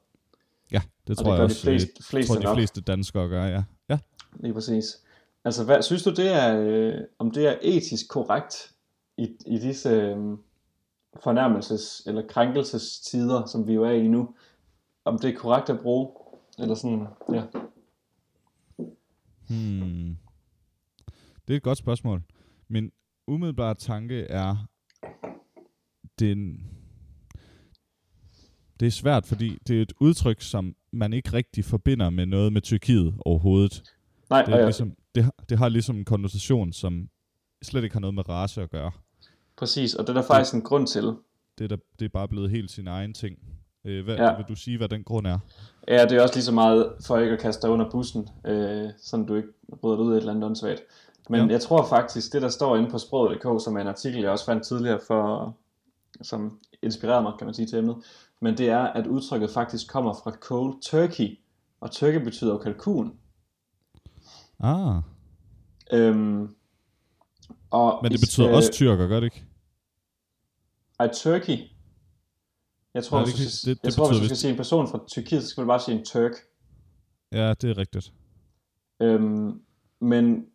Ja, det Og tror det jeg gør de også. fleste, jeg fleste tror, de nok. fleste danskere gør, ja. Ja, Lige præcis. Altså, hvad, synes du, det er, øh, om det er etisk korrekt i, i disse øh, fornærmelses- eller krænkelsestider, som vi jo er i nu? Om det er korrekt at bruge? Eller sådan, ja. Hmm. Det er et godt spørgsmål. Min umiddelbare tanke er, den, det er svært, fordi det er et udtryk, som man ikke rigtig forbinder med noget med Tyrkiet overhovedet. Nej, Det, er ja, ligesom, det, har, det har ligesom en konnotation, som slet ikke har noget med race at gøre. præcis. Og det er der faktisk en grund til. Det er, der, det er bare blevet helt sin egen ting. Øh, hvad, ja. Vil du sige, hvad den grund er? Ja, det er også lige så meget for ikke at kaste dig under bussen, øh, sådan du ikke bryder dig ud af et eller andet åndssvagt. Men ja. Jeg tror faktisk, det der står inde på sproget.dk, som er en artikel, jeg også fandt tidligere, for, som inspirerede mig, kan man sige, til emnet, men det er, at udtrykket faktisk kommer fra cold turkey, og turkey betyder jo kalkun. Ah, Øhm, og men det betyder øh, også tyrker, gør det ikke? Ej, turkey. Jeg tror, Nej, hvis det kan- skal, det- jeg det tror, hvis du skal sige en person fra Tyrkiet, så skal du bare sige en turk. Ja, det er rigtigt. Øhm, men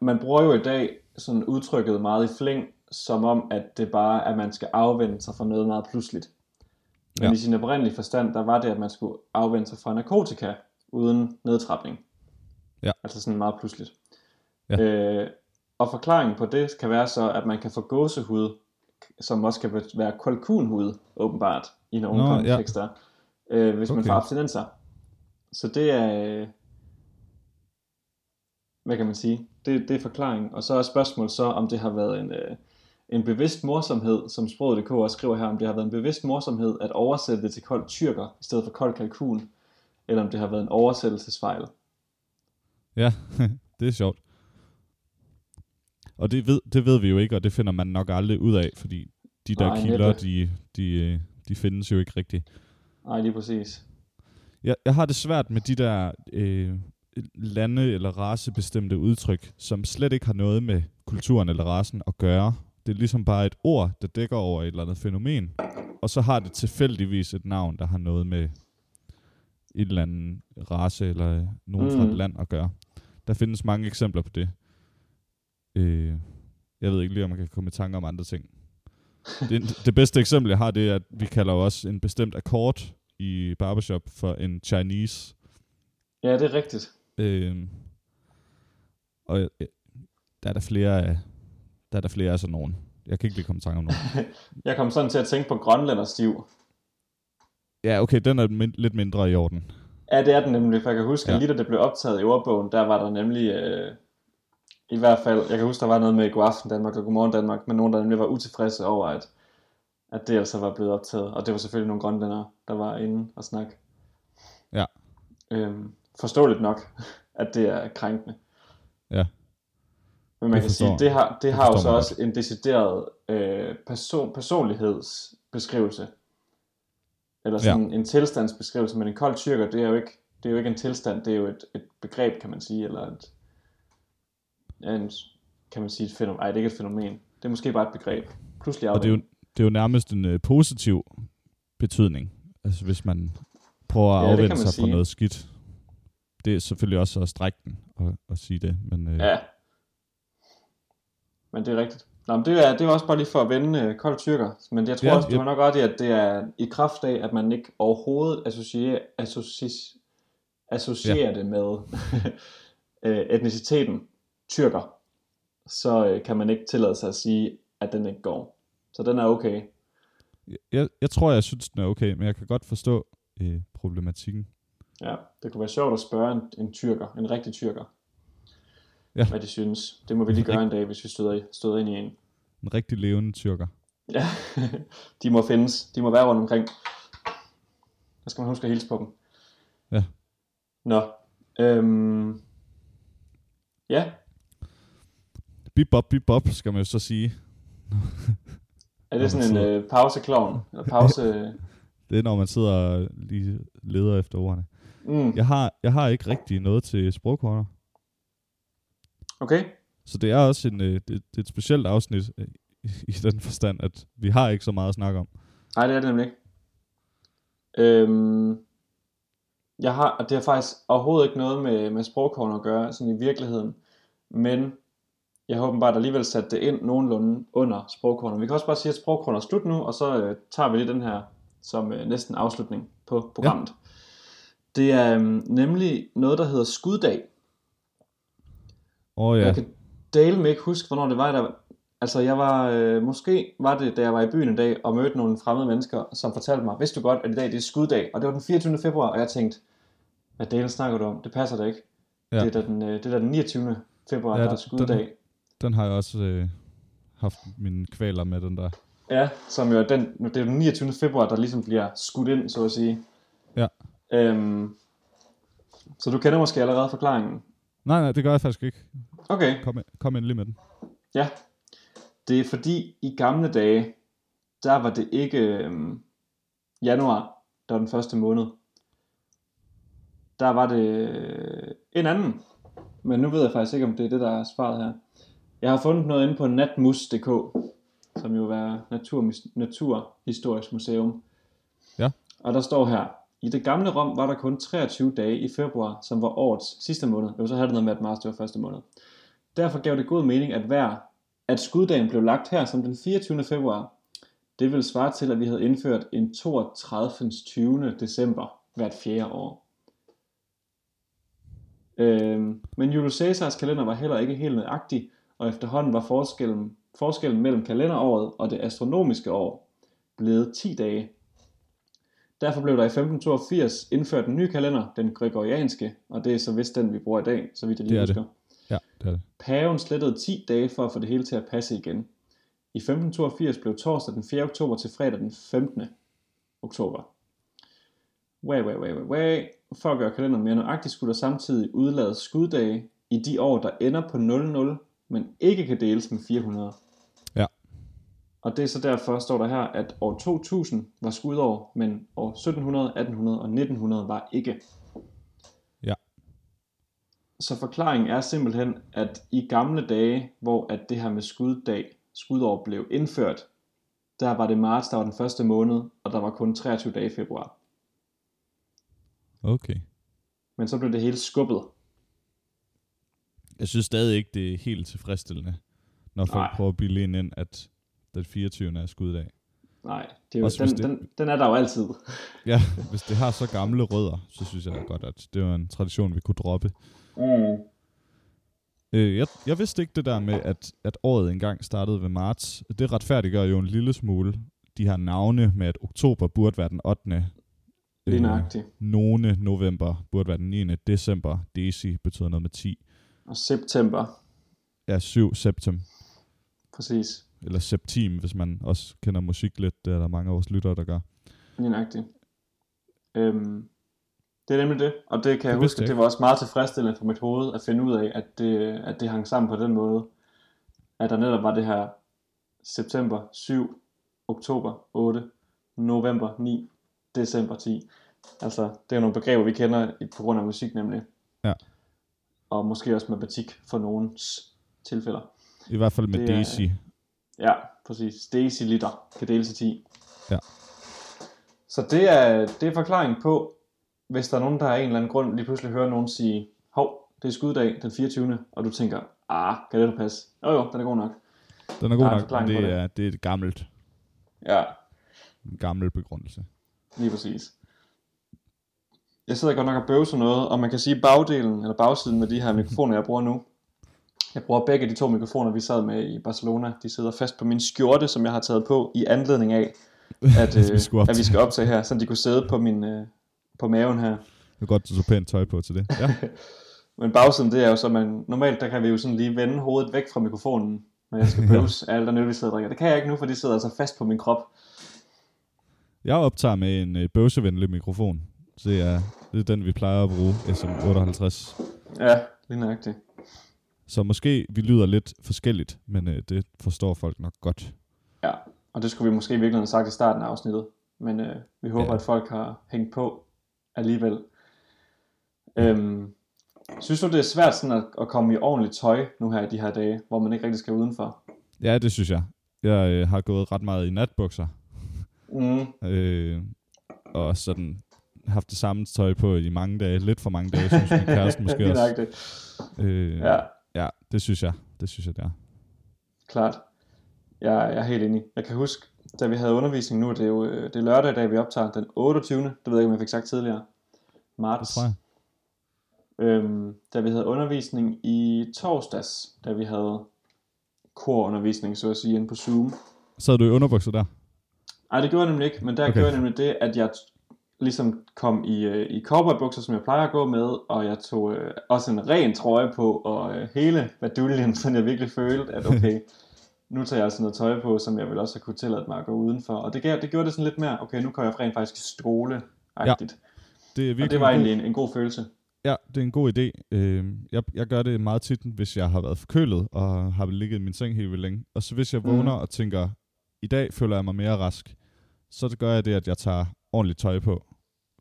man bruger jo i dag sådan udtrykket meget i flæng, som om, at det bare er, at man skal afvende sig fra noget meget pludseligt. Men Ja. i sin oprindelige forstand, der var det, at man skulle afvende sig fra narkotika uden nedtrapning. Ja. Altså sådan meget pludseligt. Ja. Øh, og forklaringen på det kan være så, at man kan få gåsehud, som også kan være kolkunhud, åbenbart, i nogle Nå, ja. kontekster, øh, hvis man Okay. får abstinenser. Så det er, øh, hvad kan man sige, det, det er forklaringen. Og så er spørgsmålet så, om det har været en, øh, en bevidst morsomhed, som sproget.dk også skriver her, om det har været en bevidst morsomhed at oversætte det til kold tyrker, i stedet for kold kalkun, eller om det har været en oversættelsesfejl. Ja, det er sjovt. Og det ved, det ved vi jo ikke, og det finder man nok aldrig ud af, fordi de der Nej, kilder, de, de, øh, de findes jo ikke rigtigt. Nej, lige præcis. Jeg, jeg har det svært med de der øh, lande- eller racebestemte udtryk, som slet ikke har noget med kulturen eller racen at gøre. Det er ligesom bare et ord, der dækker over et eller andet fænomen, og så har det tilfældigvis et navn, der har noget med et eller andet race eller nogen mm. fra Mm. et land at gøre. Der findes mange eksempler på det. Øh, jeg ved ikke lige, om man kan komme i tanke om andre ting. Det, det bedste eksempel, jeg har, det er, at vi kalder også en bestemt akkord i barbershop for en Chinese. Ja, det er rigtigt. Øh, og øh, der er der flere af, der er der flere af sådan nogen. Jeg kan ikke lige komme i tanke om nogen. Jeg kom sådan til at tænke på grønlænderstiv. Ja, okay, den er min, lidt mindre i orden. Ja, det er den nemlig, for jeg kan huske, at Ja. lige da det blev optaget i ordbogen, der var der nemlig, øh, i hvert fald, jeg kan huske, der var noget med God aften Danmark og Godmorgen Danmark, men nogen, der nemlig var utilfredse over, at, at det altså var blevet optaget, og det var selvfølgelig nogle grønlændere, der var inde og snakke. Ja. Øhm, forståeligt nok, at det er krænkende. Ja. Men man Det kan sige, det har, det det har jo så også en decideret øh, person, personlighedsbeskrivelse. Eller sådan ja. en tilstandsbeskrivelse, men en kold tyrker, det er jo ikke, det er jo ikke en tilstand, det er jo et, et begreb, kan man sige, eller et, ja, en, kan man sige et fænomen. Ej, det er ikke et fænomen. Det er måske bare et begreb. Pludselig Og det er jo, det er jo nærmest en øh, positiv betydning. Altså hvis man prøver at Ja, afvende sig fra sige. noget skidt. Det er selvfølgelig også at strække den og, og sige det. Men, øh, Ja. Men det er rigtigt. Nå, men det er, det er også bare lige for at vende øh, kold tyrker. Men jeg tror Ja, også, du ja. har nok ret i, at det er i kraft af, at man ikke overhovedet associerer, associ, associerer ja. det med øh, etniciteten tyrker. Så øh, kan man ikke tillade sig at sige, at den ikke går. Så den er okay. Jeg, jeg tror, jeg synes, den er okay, men jeg kan godt forstå øh, problematikken. Ja, det kunne være sjovt at spørge en, en tyrker, en rigtig tyrker, Ja. hvad de synes. Det må vi lige gøre en dag, hvis vi støder, i- støder ind i en. En rigtig levende tyrker. Ja, de må findes. De må være rundt omkring. Der skal man huske at hilse på dem. Ja. Nå. Øhm, ja, Bebop, bebop, skal man jo så sige. er det sådan en øh, pauseklovn? Eller pause... Det er, når man sidder og lige leder efter ordene. Mm, Jeg har, jeg har ikke rigtig noget til sprogkorner. okay. Så det er også en, øh, det, det er et specielt afsnit øh, i, den forstand, at vi har ikke så meget at snakke om. Nej, det er det nemlig ikke. Øhm, jeg har, og det har faktisk overhovedet ikke noget med, med sprogkorn at gøre, sådan i virkeligheden. Men jeg har åbenbart alligevel sat det ind nogenlunde under sprogkornet. Vi kan også bare sige, at sprogkornet er slut nu, og så øh, tager vi lige den her som øh, næsten afslutning på programmet. Ja. Det er øhm, nemlig noget, der hedder skuddag. Åh Ja. ja, Jeg kan dele med ikke huske, hvornår det var, der Altså, jeg var, øh, måske var det, da jeg var i byen en dag og mødte nogle fremmede mennesker, som fortalte mig, vidste du godt, at i dag det er skuddag, og det var den 24. februar, og jeg tænkte, hvad delen snakker du om? Det passer da ikke. Ja. Det, er da den, øh, det er da den 29. februar, Ja, der er skuddag. den- den har jeg også øh, haft mine kvaler med, den der. Ja, som jo er den, det er den 29. februar, der ligesom bliver skudt ind, så at sige. Øhm, så du kender måske allerede forklaringen. Nej, nej, det gør jeg faktisk ikke. Okay. Kom, kom endelig med den. Ja, det er fordi i gamle dage, der var det ikke øhm, januar, der var den første måned. Der var det øh, en anden. Men nu ved jeg faktisk ikke, om det er det, der er svaret her. Jeg har fundet noget inde på natmus.dk, som jo er Naturmis- Naturhistorisk Museum. Ja. Og der står her, i det gamle Rom var der kun 23 dage i februar, som var årets sidste måned. Jo, så havde det noget med, at marts det var første måned. Derfor gav det god mening, at hver at skuddagen blev lagt her som den 24. februar. Det vil svare til, at vi havde indført en 32. 20. december hvert fjerde år. Øhm, men Julius Caesars kalender var heller ikke helt nøjagtig, og efterhånden var forskellen, forskellen mellem kalenderåret og det astronomiske år blevet 10 dage. Derfor blev der i 1582 indført en ny kalender, den gregorianske, og det er så vist den, vi bruger i dag, så vidt jeg lige Det er det. husker. Ja, det er det. Paven slettede 10 dage for at få det hele til at passe igen. I 1582 blev torsdag den 4. oktober til fredag den 15. oktober. Way, way, way, way, way. For at gøre kalenderen mere nøjagtig, skulle der samtidig udlades skuddage i de år, der ender på 00, men ikke kan deles med 400. Og det er så derfor, står der her, at år 2000 var skudår, men år 1700, 1800 og 1900 var ikke. Ja. Så forklaringen er simpelthen, at i gamle dage, hvor at det her med skuddag, skudår blev indført, der var det marts, der var den første måned, og der var kun 23 dage i februar. Okay. Men så blev det hele skubbet. Jeg synes stadig ikke, det er helt tilfredsstillende, når folk Nej. prøver at bilde ind, at den 24. er skuddag. Nej, det er jo, Også den, det- den, den er der jo altid. Ja, hvis det har så gamle rødder, så synes jeg godt, at det var en tradition, vi kunne droppe. Mm. Øh, jeg, jeg vidste ikke det der med, at, at året engang startede ved marts. Det retfærdiggør jo en lille smule de her navne med, at oktober burde være den 8. Lige nøjagtigt. None november burde være den 9. december. Deci betyder noget med 10. Og september, Ja, 7 september. præcis. Eller septim, hvis man også kender musik lidt. Det er der mange af vores lyttere, der gør. Lige nøjagtigt. Øhm, det er nemlig det, og det kan jeg Det vidste huske, jeg det var også meget tilfredsstillende for mit hoved at finde ud af, at det, at det hang sammen på den måde, at der netop var det her september 7, oktober 8, november 9, december 10. Altså, det er nogle begreber, vi kender i- på grund af musik nemlig. Ja. Og måske også matematik for nogens tilfælder. I hvert fald med Det Deci. Ja, præcis. Deciliter kan deles til 10. Ja. Så det er, det er forklaring på, hvis der er nogen, der af en eller anden grund lige pludselig hører nogen sige, hov, det er skuddag den 24. Og du tænker, ah, kan det da passe? Jo jo, den er god nok. Den er god er nok, men det det. er, det er et gammelt, Ja, en gammel begrundelse. lige præcis. Jeg sidder godt nok og bøvser noget, og man kan sige bagdelen, eller bagsiden med de her mikrofoner, jeg bruger nu. Jeg bruger begge de to mikrofoner, vi sad med i Barcelona. De sidder fast på min skjorte, som jeg har taget på i anledning af, at, Vi øh, at vi skal optage her, så de kunne sidde på, min, øh, på maven her. Det er godt, du så pænt tøj på til det. Ja, Men bagsiden, det er jo så, man, normalt der kan vi jo sådan lige vende hovedet væk fra mikrofonen, når jeg skal bøvse af alt der øl, vi sidder og drikker. Det kan jeg ikke nu, for de sidder altså fast på min krop. jeg optager med en øh, bøvsevenlig mikrofon. Så det er, det er den, vi plejer at bruge, SM58. Ja, lige nøjagtigt. Så måske vi lyder lidt forskelligt, men øh, det forstår folk nok godt. Ja, og det skulle vi måske i virkeligheden have sagt i starten af afsnittet. Men øh, vi håber, Ja. at folk har hængt på alligevel. Øhm, synes du, det er svært sådan at, at komme i ordentligt tøj nu her i de her dage, hvor man ikke rigtig skal udenfor? Ja, det synes jeg. Jeg øh, har gået ret meget i natbukser, Mm, øh, og sådan haft det samme tøj på i mange dage. Lidt for mange dage, synes min kæreste måske også. Øh, Ja, ja, det synes jeg. Det synes jeg, det er. klart. Jeg, jeg er helt enig. Jeg kan huske, da vi havde undervisning nu, det er jo øh, det er lørdag, da vi optager den 28. Det ved jeg ikke, om jeg fik sagt tidligere. Det Marts. tror jeg. Øhm, da vi havde undervisning i torsdags, da vi havde korundervisning, så at sige, inde på Zoom. Sad du i underbukser der? Nej, det gjorde jeg nemlig ikke, men der Okay. gjorde jeg nemlig det, at jeg ligesom kom i, øh, i cowboybukser, som jeg plejer at gå med, og jeg tog øh, også en ren trøje på, og øh, hele baduljen, så jeg virkelig følte, at okay, nu tager jeg altså noget tøj på, som jeg vil også have kunne tillade mig at gå udenfor. Og det, gav, det gjorde det sådan lidt mere, okay, nu kan jeg rent faktisk stole agtigt Det er ja. Og virkelig det var egentlig en, en god følelse. Ja, det er en god idé. Øh, jeg, jeg gør det meget tit, hvis jeg har været forkølet og har ligget i min seng helt vildt længe. Og så hvis jeg vågner og tænker, i dag føler jeg mig mere rask, så det gør jeg det, at jeg tager ordentligt tøj på.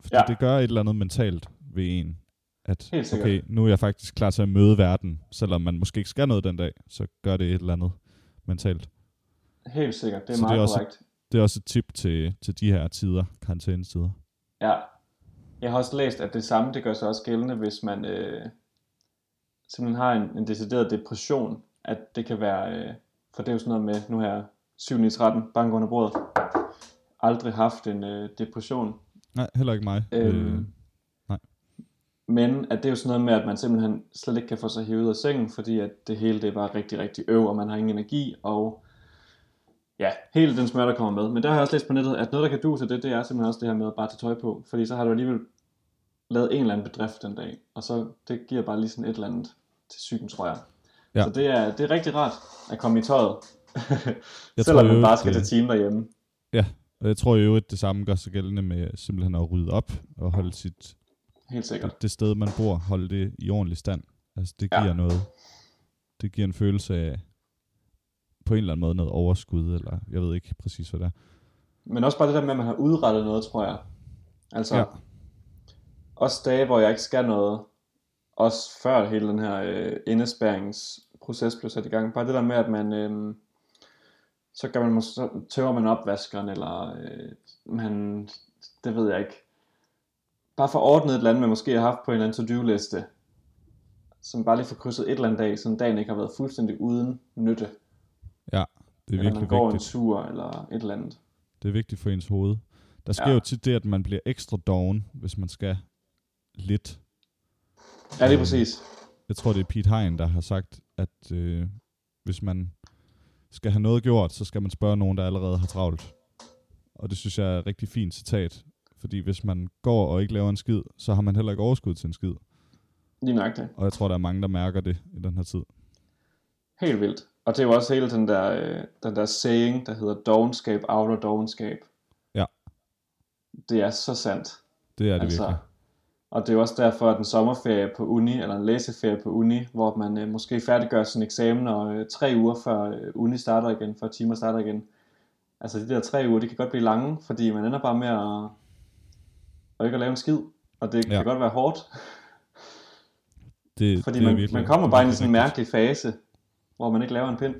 Fordi ja. Det gør et eller andet mentalt ved en. At okay, nu er jeg faktisk klar til at møde verden, selvom man måske ikke skal noget den dag, så gør det et eller andet mentalt. Helt sikkert, det er Så det er meget også- korrekt. Det er også et tip til, til de her tider, karantænetider. Ja. Jeg har også læst, at det samme det gør sig også gældende, hvis man øh, simpelthen har en, en decideret depression. At det kan være, øh, for det er jo sådan noget med, nu her 7 i 13, bank under bordet, aldrig haft en øh, depression. Nej, heller ikke mig. Øhm, Øh, Men at det er jo sådan noget med, at man simpelthen slet ikke kan få sig hævet ud af sengen, fordi at det hele det er bare rigtig, rigtig øv, og man har ingen energi, og ja, hele den smør, der kommer med. Men der har jeg også læst på nettet, at noget, der kan du til det, det er simpelthen også det her med at bare tage tøj på, fordi så har du alligevel lavet en eller anden bedrift den dag, og så det giver bare lige sådan et eller andet til psyken, tror jeg. Ja. Ja. Så det er, det er rigtig rart at komme i tøjet, Jeg selvom tror man bare skal øh, tage time derhjemme. Og jeg tror jo, at det samme gør sig gældende med simpelthen at rydde op og holde sit, Helt sikkert. det, det sted, man bor, holde det i ordentlig stand. Altså det Ja. giver noget, det giver en følelse af på en eller anden måde noget overskud, eller jeg ved ikke præcis, hvad det er. Men også bare det der med, at man har udrettet noget, tror jeg. Altså, Ja. ja. også dage, hvor jeg ikke skal noget, også før hele den her øh, indespæringsproces blev sat i gang. Bare det der med, at man, øh, så, gør man, måske- så tøver man opvaskeren, eller øh, man, det ved jeg ikke. Bare for ordnet et eller andet, man måske har haft på en eller anden to-do-liste, som bare lige får krydset et eller andet dag, så dagen ikke har været fuldstændig uden nytte. Ja, det er eller man virkelig går vigtigt. en tur, eller et eller andet. Det er vigtigt for ens hoved. Der sker Ja. jo tit det, at man bliver ekstra doven, hvis man skal lidt. Ja, det er Øh, præcis. Jeg tror, det er Pete Hein, der har sagt, at øh, hvis man skal have noget gjort, så skal man spørge nogen, der allerede har travlt. Og det synes jeg er et rigtig fint citat. Fordi hvis man går og ikke laver en skid, så har man heller ikke overskud til en skid. Lige det. Og jeg tror, der er mange, der mærker det i den her tid. Helt vildt. Og det er jo også hele den der, øh, den der saying, der hedder dogenskab, outer dogenskab. Ja. Det er så sandt. Det er det altså, virkelig. Og det er jo også derfor, at en sommerferie på uni, eller en læseferie på uni, hvor man øh, måske færdiggør sin eksamen, og øh, tre uger før øh, uni starter igen, før timer starter igen. Altså de der tre uger, de kan godt blive lange, fordi man ender bare med at, at ikke at lave en skid. Og det Ja. kan godt være hårdt, Det, fordi det man, virkelig, man kommer det er bare ind i sådan en mærkelig fase, hvor man ikke laver en pind.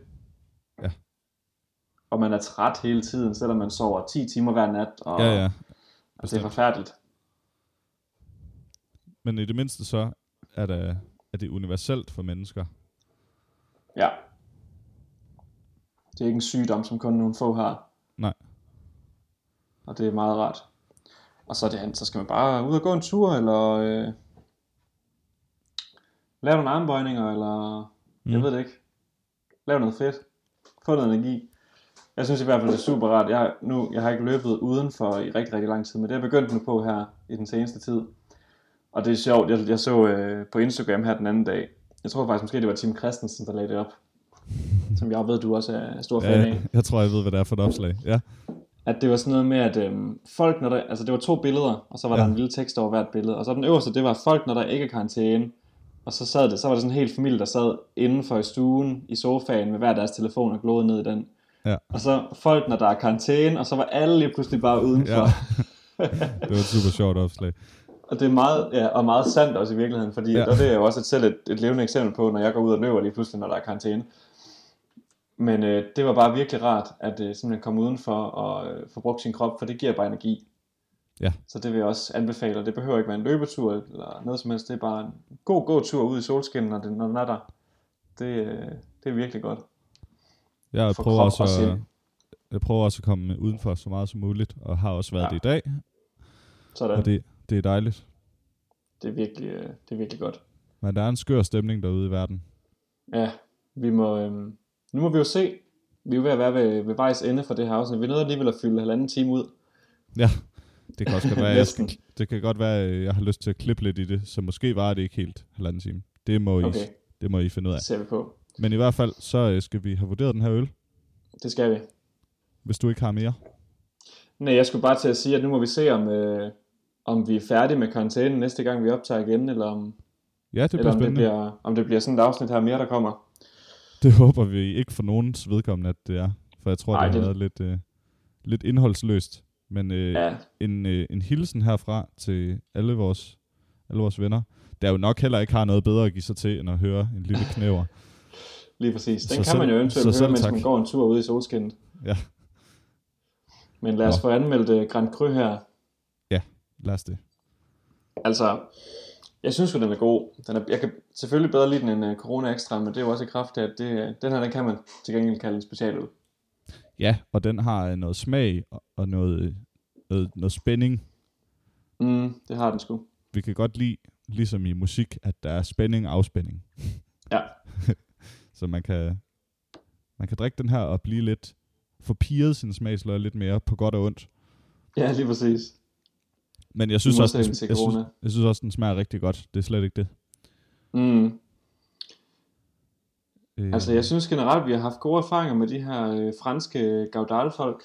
Ja. Og man er træt hele tiden, selvom man sover 10 timer hver nat, og Ja, ja. og det er forfærdeligt. Men i det mindste så er, der, er det universelt for mennesker. Ja. Det er ikke en sygdom, som kun nogle få har. Nej. Og det er meget rart. Og så, er det, så skal man bare ud og gå en tur, eller øh, lave nogle armbøjninger, eller mm. jeg ved det ikke. Lave noget fedt. Få noget energi. Jeg synes i hvert fald, det er super rart. Jeg, nu, jeg har ikke løbet udenfor i rigtig, rigtig lang tid, men det er jeg begyndt nu på her i den seneste tid. Og det er sjovt, jeg, jeg så øh, på Instagram her den anden dag, jeg tror faktisk måske, det var Tim Christensen, der lagde det op, som jeg ved, du også er stor fan af. Ja, jeg tror, jeg ved, hvad det er for et opslag. Ja. At det var sådan noget med, at øhm, folk, når der, altså det var to billeder, og så var ja. der en lille tekst over hvert billede, og så den øverste, det var folk, når der ikke er karantæne, og så, sad det, så var der sådan en hel familie, der sad indenfor i stuen, i sofaen, med hver deres telefon og glåede ned i den. Ja. Og så folk, når der er karantæne, og så var alle lige pludselig bare udenfor. Ja. det var et super sjovt opslag. Og det er meget, ja, og meget sandt også i virkeligheden, fordi ja. og det er jo også et, selv et, et levende eksempel på, når jeg går ud og løber lige pludselig, når der er karantæne. Men øh, det var bare virkelig rart, at øh, simpelthen komme udenfor og øh, få brugt sin krop, for det giver bare energi. Ja. Så det vil jeg også anbefale, og det behøver ikke være en løbetur eller noget som helst, det er bare en god gåtur ud i solskinnet, når, det, når den er der. Det, øh, det er virkelig godt. Jeg prøver, også at, jeg prøver også at komme udenfor så meget som muligt, og har også været ja. det i dag. Sådan. Og det, det er dejligt. Det er virkelig, øh, det er virkelig godt. Men der er en skør stemning derude i verden. Ja, vi må, øh, nu må vi jo se. Vi er jo ved at være ved, ved vejs ende for det her afsnit. Vi er nødt alligevel at fylde halvanden time ud. Ja, det kan også godt være, jeg det kan godt være, at jeg har lyst til at klippe lidt i det, så måske var det ikke helt halvanden time. Det må, okay. I, det må I finde ud af. Ser vi på. Men i hvert fald, så øh, skal vi have vurderet den her øl. Det skal vi. Hvis du ikke har mere. Nej, jeg skulle bare til at sige, at nu må vi se, om, øh, om vi er færdige med karantænen næste gang, vi optager igen, eller om, ja, det bliver eller om, spændende. det bliver, om det bliver sådan et afsnit her mere, der kommer. Det håber vi ikke for nogens vedkommende, at det er. For jeg tror, Ej, det har det- været lidt, øh, lidt indholdsløst. Men øh, Ja, en, øh, en hilsen herfra til alle vores, alle vores venner, der jo nok heller ikke har noget bedre at give sig til, end at høre en lille knæver. lige præcis. Den Så kan selv- man jo eventuelt høre, selv mens tak. man går en tur ude i solskinnet. Ja. Men lad os Nå. få anmeldt uh, Grand Cru her. Lad os det. Altså, jeg synes jo, den er god. Den er, jeg kan selvfølgelig bedre lide den end uh, Corona Extra, men det er jo også i kraft af, at det, den her, den kan man til gengæld kalde en specialøl. Ja, og den har øh, noget smag og- og noget, øh, noget, noget spænding. Mm, det har den sgu. Vi kan godt lide, ligesom i musik, at der er spænding og afspænding. Ja. Så man kan, man kan drikke den her og blive lidt forpirret sin smagsløg lidt mere på godt og ondt. Ja, lige præcis. Men jeg synes, også, den, jeg, synes, jeg synes også, den smager rigtig godt. Det er slet ikke det. Mm. Øh, Altså, jeg synes generelt, vi har haft gode erfaringer med de her øh, franske gaudal-folk.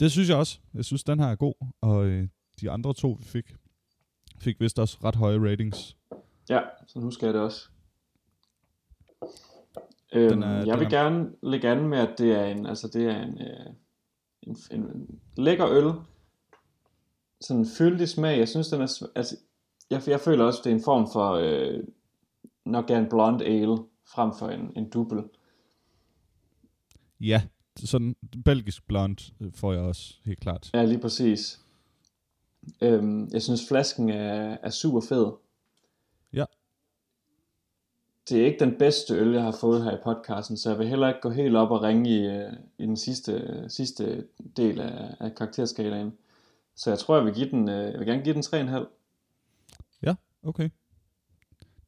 Det synes jeg også. Jeg synes, den her er god. Og øh, de andre to, vi fik, fik vist også ret høje ratings. Ja, så husker jeg det også. Den er- jeg den vil er- gerne lægge an med, at det er en, altså det er en, øh, en, en, en lækker øl. Sådan fyldig smag. Jeg synes, den er, altså, jeg, jeg føler også, det er en form for, øh, nok en blonde ale, frem for en, en dubbel. Ja, sådan belgisk blond øh, får jeg også helt klart. Ja, lige præcis. Øhm, jeg synes, flasken er, er super fed. Ja. Det er ikke den bedste øl, jeg har fået her i podcasten, så jeg vil heller ikke gå helt op og ringe i, øh, i den sidste, sidste del af, af karakterskalaen. Så jeg tror, jeg vil, give den, øh, jeg vil gerne give den 3,5. Okay.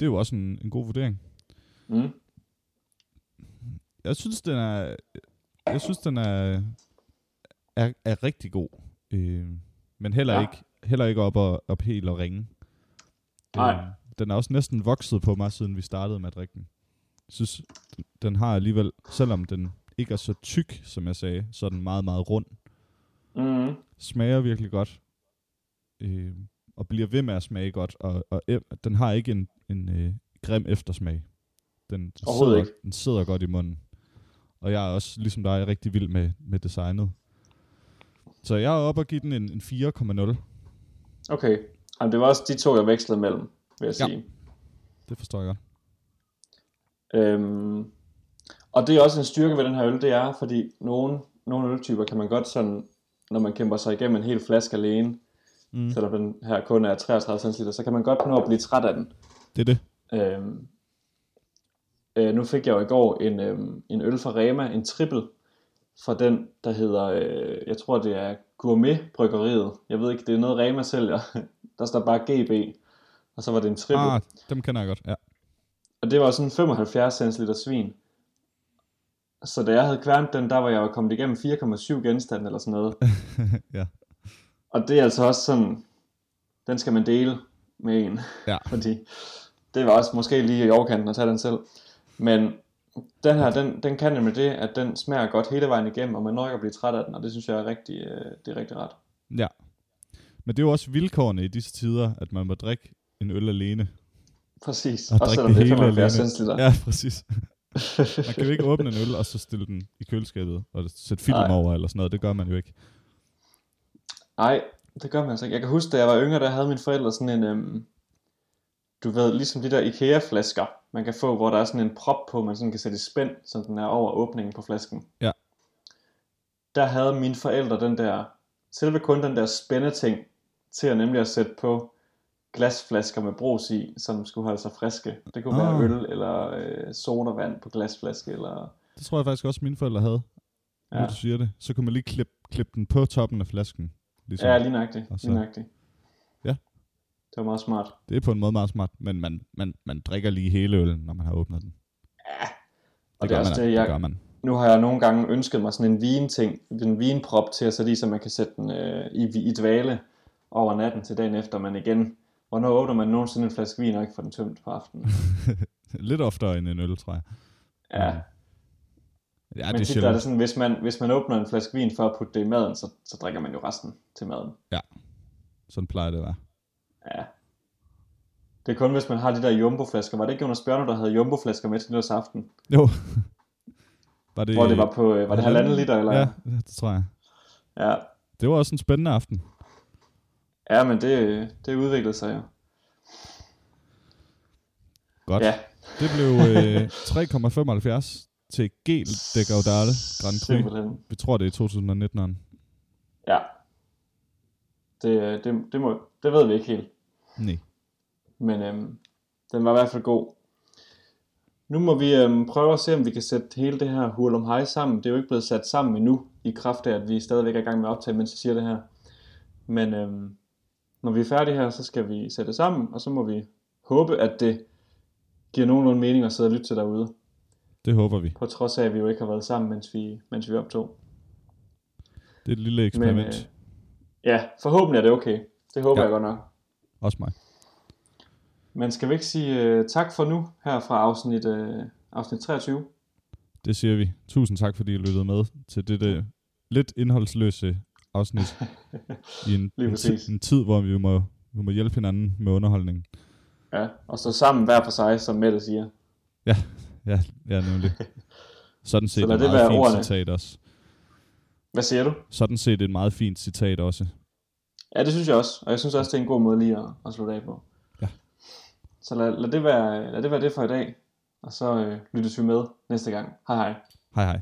Det er jo også en, en god vurdering. Mm. Jeg synes, den er, jeg synes, den er, er, er rigtig god. Øh, men heller, Ja. ja. ikke, heller ikke op, og, op helt og ringe. Nej. Øh, den er også næsten vokset på mig, siden vi startede med at drikke den. Jeg synes, den har alligevel, selvom den ikke er så tyk, som jeg sagde, så er den meget, meget rund. Mm. Smager virkelig godt. Øh, og bliver ved med at smage godt. Og, og e- den har ikke en, en øh, grim eftersmag. Den, den, sidder, ikke. den sidder godt i munden. Og jeg er også, ligesom dig, rigtig vild med, med designet. Så jeg er oppe og give den en, en 4,0. Okay. Jamen, det var også de to, jeg vekslede mellem, vil jeg Ja. sige. Det forstår jeg godt. Øhm, og det er også en styrke ved den her øl, det er, fordi nogle, nogle øltyper kan man godt sådan, når man kæmper sig igennem en hel flaske alene, Mm. selvom den her kun er 33 cl, så kan man godt nå at blive træt af den. Det er det. Øhm, øh, nu fik jeg jo i går en, øhm, en øl fra Rema, en triple, fra den, der hedder, øh, jeg tror det er Gourmet Bryggeriet. Jeg ved ikke, det er noget Rema sælger. der står bare GB, og så var det en triple. Ah, dem kender jeg godt, ja. Og det var sådan 75 centiliter svin. Så da jeg havde kværnet den, der var jeg jo kommet igennem 4,7 genstande eller sådan noget. ja. Og det er altså også sådan, den skal man dele med en. Ja. Fordi det var også måske lige i overkanten at tage den selv. Men den her, den, den kan nemlig det, at den smager godt hele vejen igennem, og man når ikke at blive træt af den, og det synes jeg er rigtig, øh, det er rigtig ret. Ja. Men det er jo også vilkårene i disse tider, at man må drikke en øl alene. Præcis. Og Også drikke selvom det det er hele 75 alene. centiliter. Ja, præcis. Man kan jo ikke åbne en øl, og så stille den i køleskabet, og sætte film Nej. over, eller sådan noget. Det gør man jo ikke. Nej, det gør man altså ikke. Jeg kan huske, da jeg var yngre, der havde mine forældre sådan en, øhm, du ved, ligesom de der IKEA-flasker, man kan få, hvor der er sådan en prop på, man sådan kan sætte i spænd, så den er over åbningen på flasken. Ja. Der havde mine forældre den der, selve kun den der spændeting, til at nemlig at sætte på glasflasker med brus i, som skulle holde sig friske. Det kunne Ah. være øl eller øh, sodavand på glasflaske, eller... Det tror jeg faktisk også, mine forældre havde. Ja. Ja, du siger det. Så kunne man lige klippe, klippe den på toppen af flasken. Ligesom. ja lige nøjagtigt. Så- Lige nøjagtigt. Ja. Det var meget smart. Det er på en måde meget smart, men man, man, man drikker lige hele øllen, når man har åbnet den. Og det, gør er også man, det, det jeg, gør man. Nu har jeg nogle gange ønsket mig sådan en vinting, en vinprop til at sætte i, så man kan sætte den øh, i, i dvale over natten til dagen efter, man igen... Hvornår åbner man nogensinde en flaske vin og ikke får den tømt på aftenen? Lidt oftere end en øl, tror jeg. Ja, Ja, men det er tit er det sådan, hvis man, hvis man åbner en flaske vin for at putte det i maden, så, så drikker man jo resten til maden. Sådan plejer det at være. Ja. Det er kun, hvis man har de der jumbo-flasker. Var det ikke Jonas Bjørner, der havde jumbo-flasker med til nytårsaften? Jo. var det, Hvor det var på, øh, var det halvanden liter, eller? Ja, det tror jeg. ja. Det var også en spændende aften. Ja, men det, det udviklede sig jo. Godt. Ja, Det blev øh, 3,75 til Gel de Gaudale Grand Cru. Vi tror, det er 2019'eren. Ja. Det, øh, det, det, må, det ved vi ikke helt. Nej. Men øhm, den var i hvert fald god. Nu må vi øhm, prøve at se, om vi kan sætte hele det her hurlum hej sammen. Det er jo ikke blevet sat sammen endnu, i kraft af, at vi stadigvæk er i gang med at optage, mens jeg siger det her. Men øhm, når vi er færdige her, så skal vi sætte det sammen, og så må vi håbe, at det giver nogenlunde mening at sidde og lytte til derude. Det håber vi. På trods af, at vi jo ikke har været sammen, mens vi, mens vi optog. Det er et lille eksperiment. Men, øh, ja, forhåbentlig er det okay. Det håber Ja. jeg godt nok. Også mig. Men skal vi ikke sige uh, tak for nu her fra afsnit, uh, afsnit 23? Det siger vi. Tusind tak, fordi I lyttede med til dette lidt indholdsløse afsnit i en, Lige en, præcis. tid, en tid, hvor vi må, vi må hjælpe hinanden med underholdning. Ja, og stå sammen hver for sig, som Mette siger. Ja, ja nemlig. Sådan set Så et det meget fint ordene. citat også. Hvad siger du? Sådan set et meget fint citat også. Ja, det synes jeg også. Og jeg synes også, det er en god måde lige at, at slutte af på. Ja. Så lad, lad, det være, lad det være det for i dag. Og så øh, lyttes vi med næste gang. Hej hej. Hej hej.